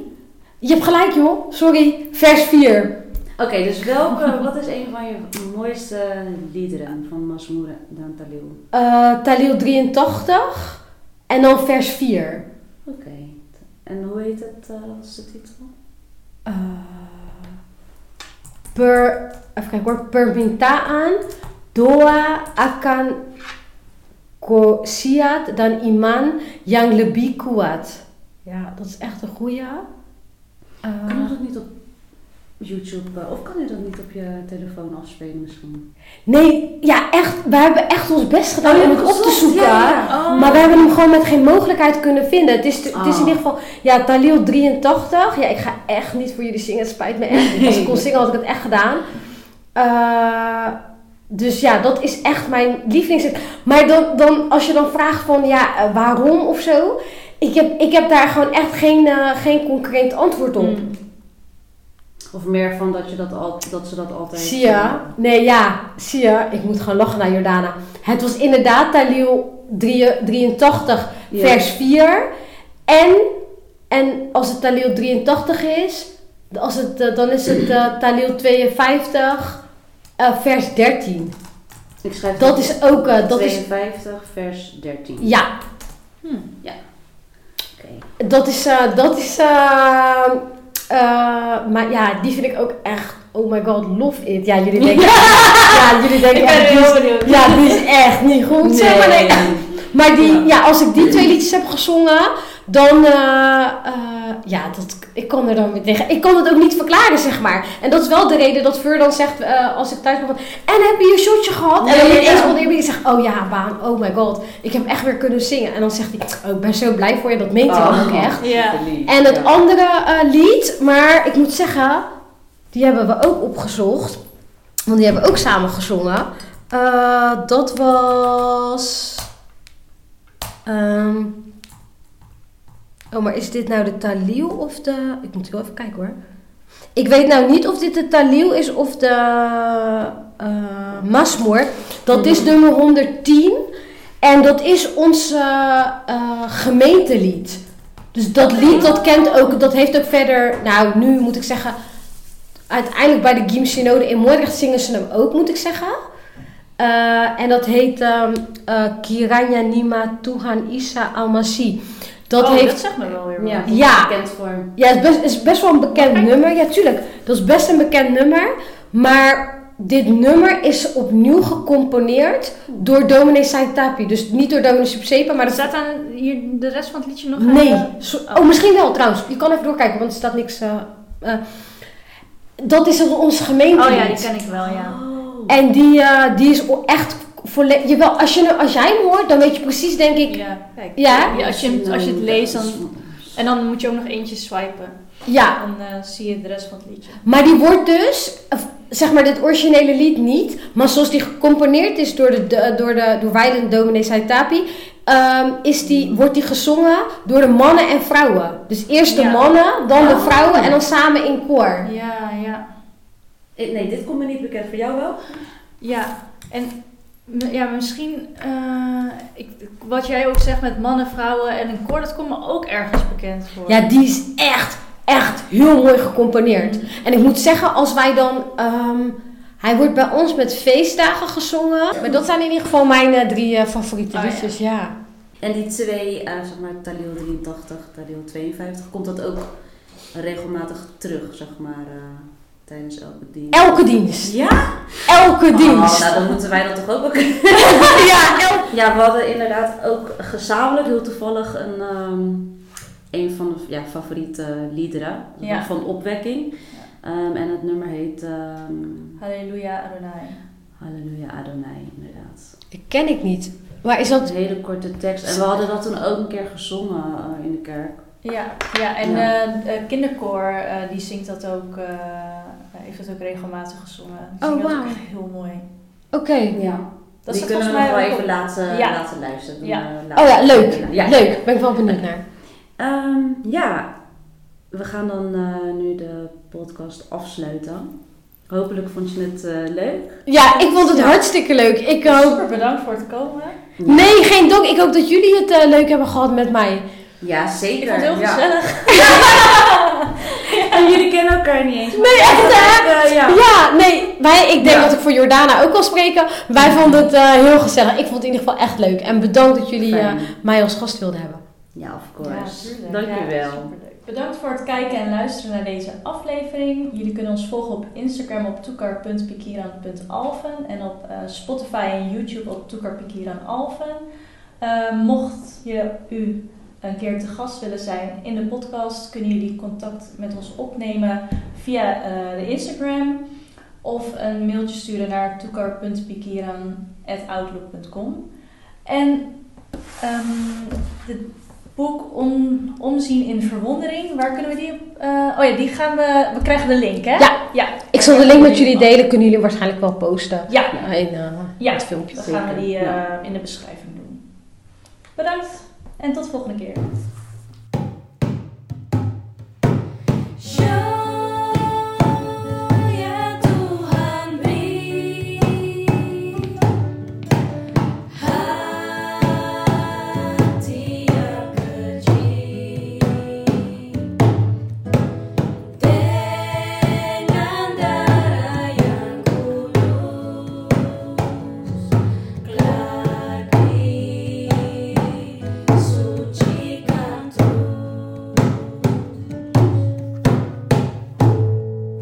Je hebt gelijk joh. Sorry. Vers 4. Oké, dus welke, wat is een van je mooiste liederen van Masmoer dan Talil? Eh Talil 83. En dan vers 4. Oké, en hoe heet het eh, als de titel? Eh, per, even kijken hoor, permintaan doa akan ko siat dan iman yang lebih kuat. Ja, dat is echt een goeie. Eh, Kan dat niet op YouTube, eh, of kan je dat niet op je telefoon afspelen misschien? Nee, ja, echt. We hebben echt ons best gedaan Oh, om het op te zoeken. ja, ja. Maar we hebben hem gewoon met geen mogelijkheid kunnen vinden. Het is, het is in Oh. ieder geval, ja, Talil 83. Ja, ik ga echt niet voor jullie zingen. Het spijt me echt. Als ik kon zingen, had ik het echt gedaan. Eh, dus ja, dat is echt mijn lievelings. Maar dan, dan, als je dan vraagt van, ja, eh, waarom of zo. Ik heb, ik heb daar gewoon echt geen, geen concreet antwoord op. Mm. Of meer van dat, je dat, al, dat ze dat altijd... Zie je? Nee, ja, zie je? Ik moet gewoon lachen naar Jordana. Het was inderdaad Talil 83, Ja. vers 4. En, en als het Talil 83 is, als het, eh, dan is het eh, Talil 52, eh, vers 13. Ik schrijf Dat is ook, eh, dat is, 52 vers 13. ja, Hm. Oké. dat is, eh, dat is, eh, maar ja, die vind ik ook echt, oh my god, love it. Ja, jullie denken, ja, jullie denken echt, die is- ja, die is echt niet goed. zeg maar, nee. Maar die, ja. als ik die twee liedjes heb gezongen, dan, eh, eh, ja, dat, ik kan er dan weer tegen. Ik kan het ook niet verklaren, zeg maar. En dat is wel de reden dat Fur dan zegt, eh, als ik thuis ben, van, en heb je je shotje gehad? en dan ineens ja. wanneer je zegt, oh ja, Baan, oh my god, ik heb echt weer kunnen zingen. En dan zegt hij, oh, ik ben zo blij voor je, dat meent hij dan ook echt. Ja. En het andere lied, maar ik moet zeggen, die hebben we ook opgezocht. Want die hebben we ook samen gezongen. Dat was. ehm, oh, maar is dit nou de Talil of de. Ik moet wel even kijken hoor. Ik weet nou niet of dit de Talil is of de eh Masmoor. Dat is nummer 110. En dat is ons eh, eh, gemeentelied. Dus dat lied, dat kent ook, dat heeft ook verder, nou nu moet ik zeggen, uiteindelijk bij de Gim Synode in Moordrecht zingen ze hem ook, moet ik zeggen. Eh, en dat heet eh, Kiranya Nima Tuhan Isa Almasi. Dat oh, heeft, dat zegt me wel weer. Ja, Ja. bekend voor... ja, het is best, is best wel een bekend nummer. Ja, tuurlijk. Dat is best een bekend nummer. Maar dit nummer is opnieuw gecomponeerd door dominee Saitapi. Dus niet door dominee Subsepa, maar dat er staat aan hier de rest van het liedje nog? Nee. eh, Zo- oh, misschien wel trouwens. Je kan even doorkijken, want er staat niks. eh, eh. dat is ons gemeente. Oh ja, die ken ik wel, ja. En die, eh, die is echt volledig. Jawel, als, je, als jij hem hoort, dan weet je precies, denk ik. Ja, kijk. Ja? Ja, als, je, als je het leest, dan, en dan moet je ook nog eentje swipen. Ja, Dan eh, zie je de rest van het liedje. maar die wordt dus, zeg maar, dit originele lied niet. Maar zoals die gecomponeerd is door, de, de, door, de, door Weiden Dominee Saitapi. ehm, is die, wordt die gezongen door de mannen en vrouwen. Dus eerst de Ja. mannen, dan de vrouwen en dan samen in koor. Ja, ja. Nee, dit komt me niet bekend. Voor jou wel? Ja, en ja, misschien eh, ik, wat jij ook zegt met mannen, vrouwen en een koor, dat komt me ook ergens bekend voor. Ja, die is echt, echt heel mooi gecomponeerd. En ik moet zeggen, als wij dan... ehm, hij wordt bij ons met feestdagen gezongen. Maar dat zijn in ieder geval mijn eh, drie eh, favoriete Oh, ja. liedjes, ja. En die twee, eh, zeg maar, Talil 83, Talil 52, komt dat ook regelmatig terug, zeg maar, eh, tijdens elke dienst? Elke dienst. Ja? Elke Oh, dienst. nou, dan moeten wij dat toch ook wel ja, Ja, we hadden inderdaad ook gezamenlijk heel toevallig een, ehm, een van de ja, favoriete liederen Ja. van opwekking. Ehm, en het nummer heet ehm, Halleluja Adonai. Halleluja Adonai, inderdaad. Die ken ik niet. Maar is dat... Een hele korte tekst. En we hadden dat toen ook een keer gezongen eh, in de kerk. Ja, ja en Ja. eh, eh, kinderkoor, eh, die zingt dat ook, eh, heeft dat ook regelmatig gezongen. Die Oh, zingen dat ook echt heel mooi. Oké. Ja. Dat Die kunnen we volgens nog mij wel even laten, Ja. laten luisteren. Ja. Eh. Oh ja, leuk. Ja. Leuk. Ben ik wel benieuwd naar. Ehm, ja, we gaan dan eh, nu de podcast afsluiten. Hopelijk vond je het eh, leuk. Ja, ik vond het Ja. hartstikke leuk. Ik hoop... Super bedankt voor het komen. Nee, geen dank. Ik hoop dat jullie het eh, leuk hebben gehad met mij. Ja, zeker. Ik vond het heel ja. gezellig. En jullie kennen elkaar niet eens. Nee, echt hè? Eh, ja. Ja, nee, wij, ik denk Ja. dat ik voor Jordana ook kan spreken. Wij vonden het eh, heel gezellig. Ik vond het in ieder geval echt leuk. En bedankt dat jullie eh, mij als gast wilden hebben. Ja, of course. Dankjewel. Bedankt voor het kijken en luisteren naar deze aflevering. Jullie kunnen ons volgen op Instagram op toekar.pikiran.alfen en op eh, Spotify en YouTube op toekarpikiranalfen. Eh mocht je u een keer te gast willen zijn in de podcast, kunnen jullie contact met ons opnemen via eh, de Instagram of een mailtje sturen naar toekar.pikiran.outlook.com. En um, de boek Omzien in Verwondering, waar kunnen we die op? Uh, oh ja, die gaan we, we krijgen de link hè? Ja, ja. ik zal de link met jullie delen, kunnen jullie waarschijnlijk wel posten. Ja, in uh, ja. het filmpje. Dan gaan we die uh, in de beschrijving doen. Bedankt en tot de volgende keer.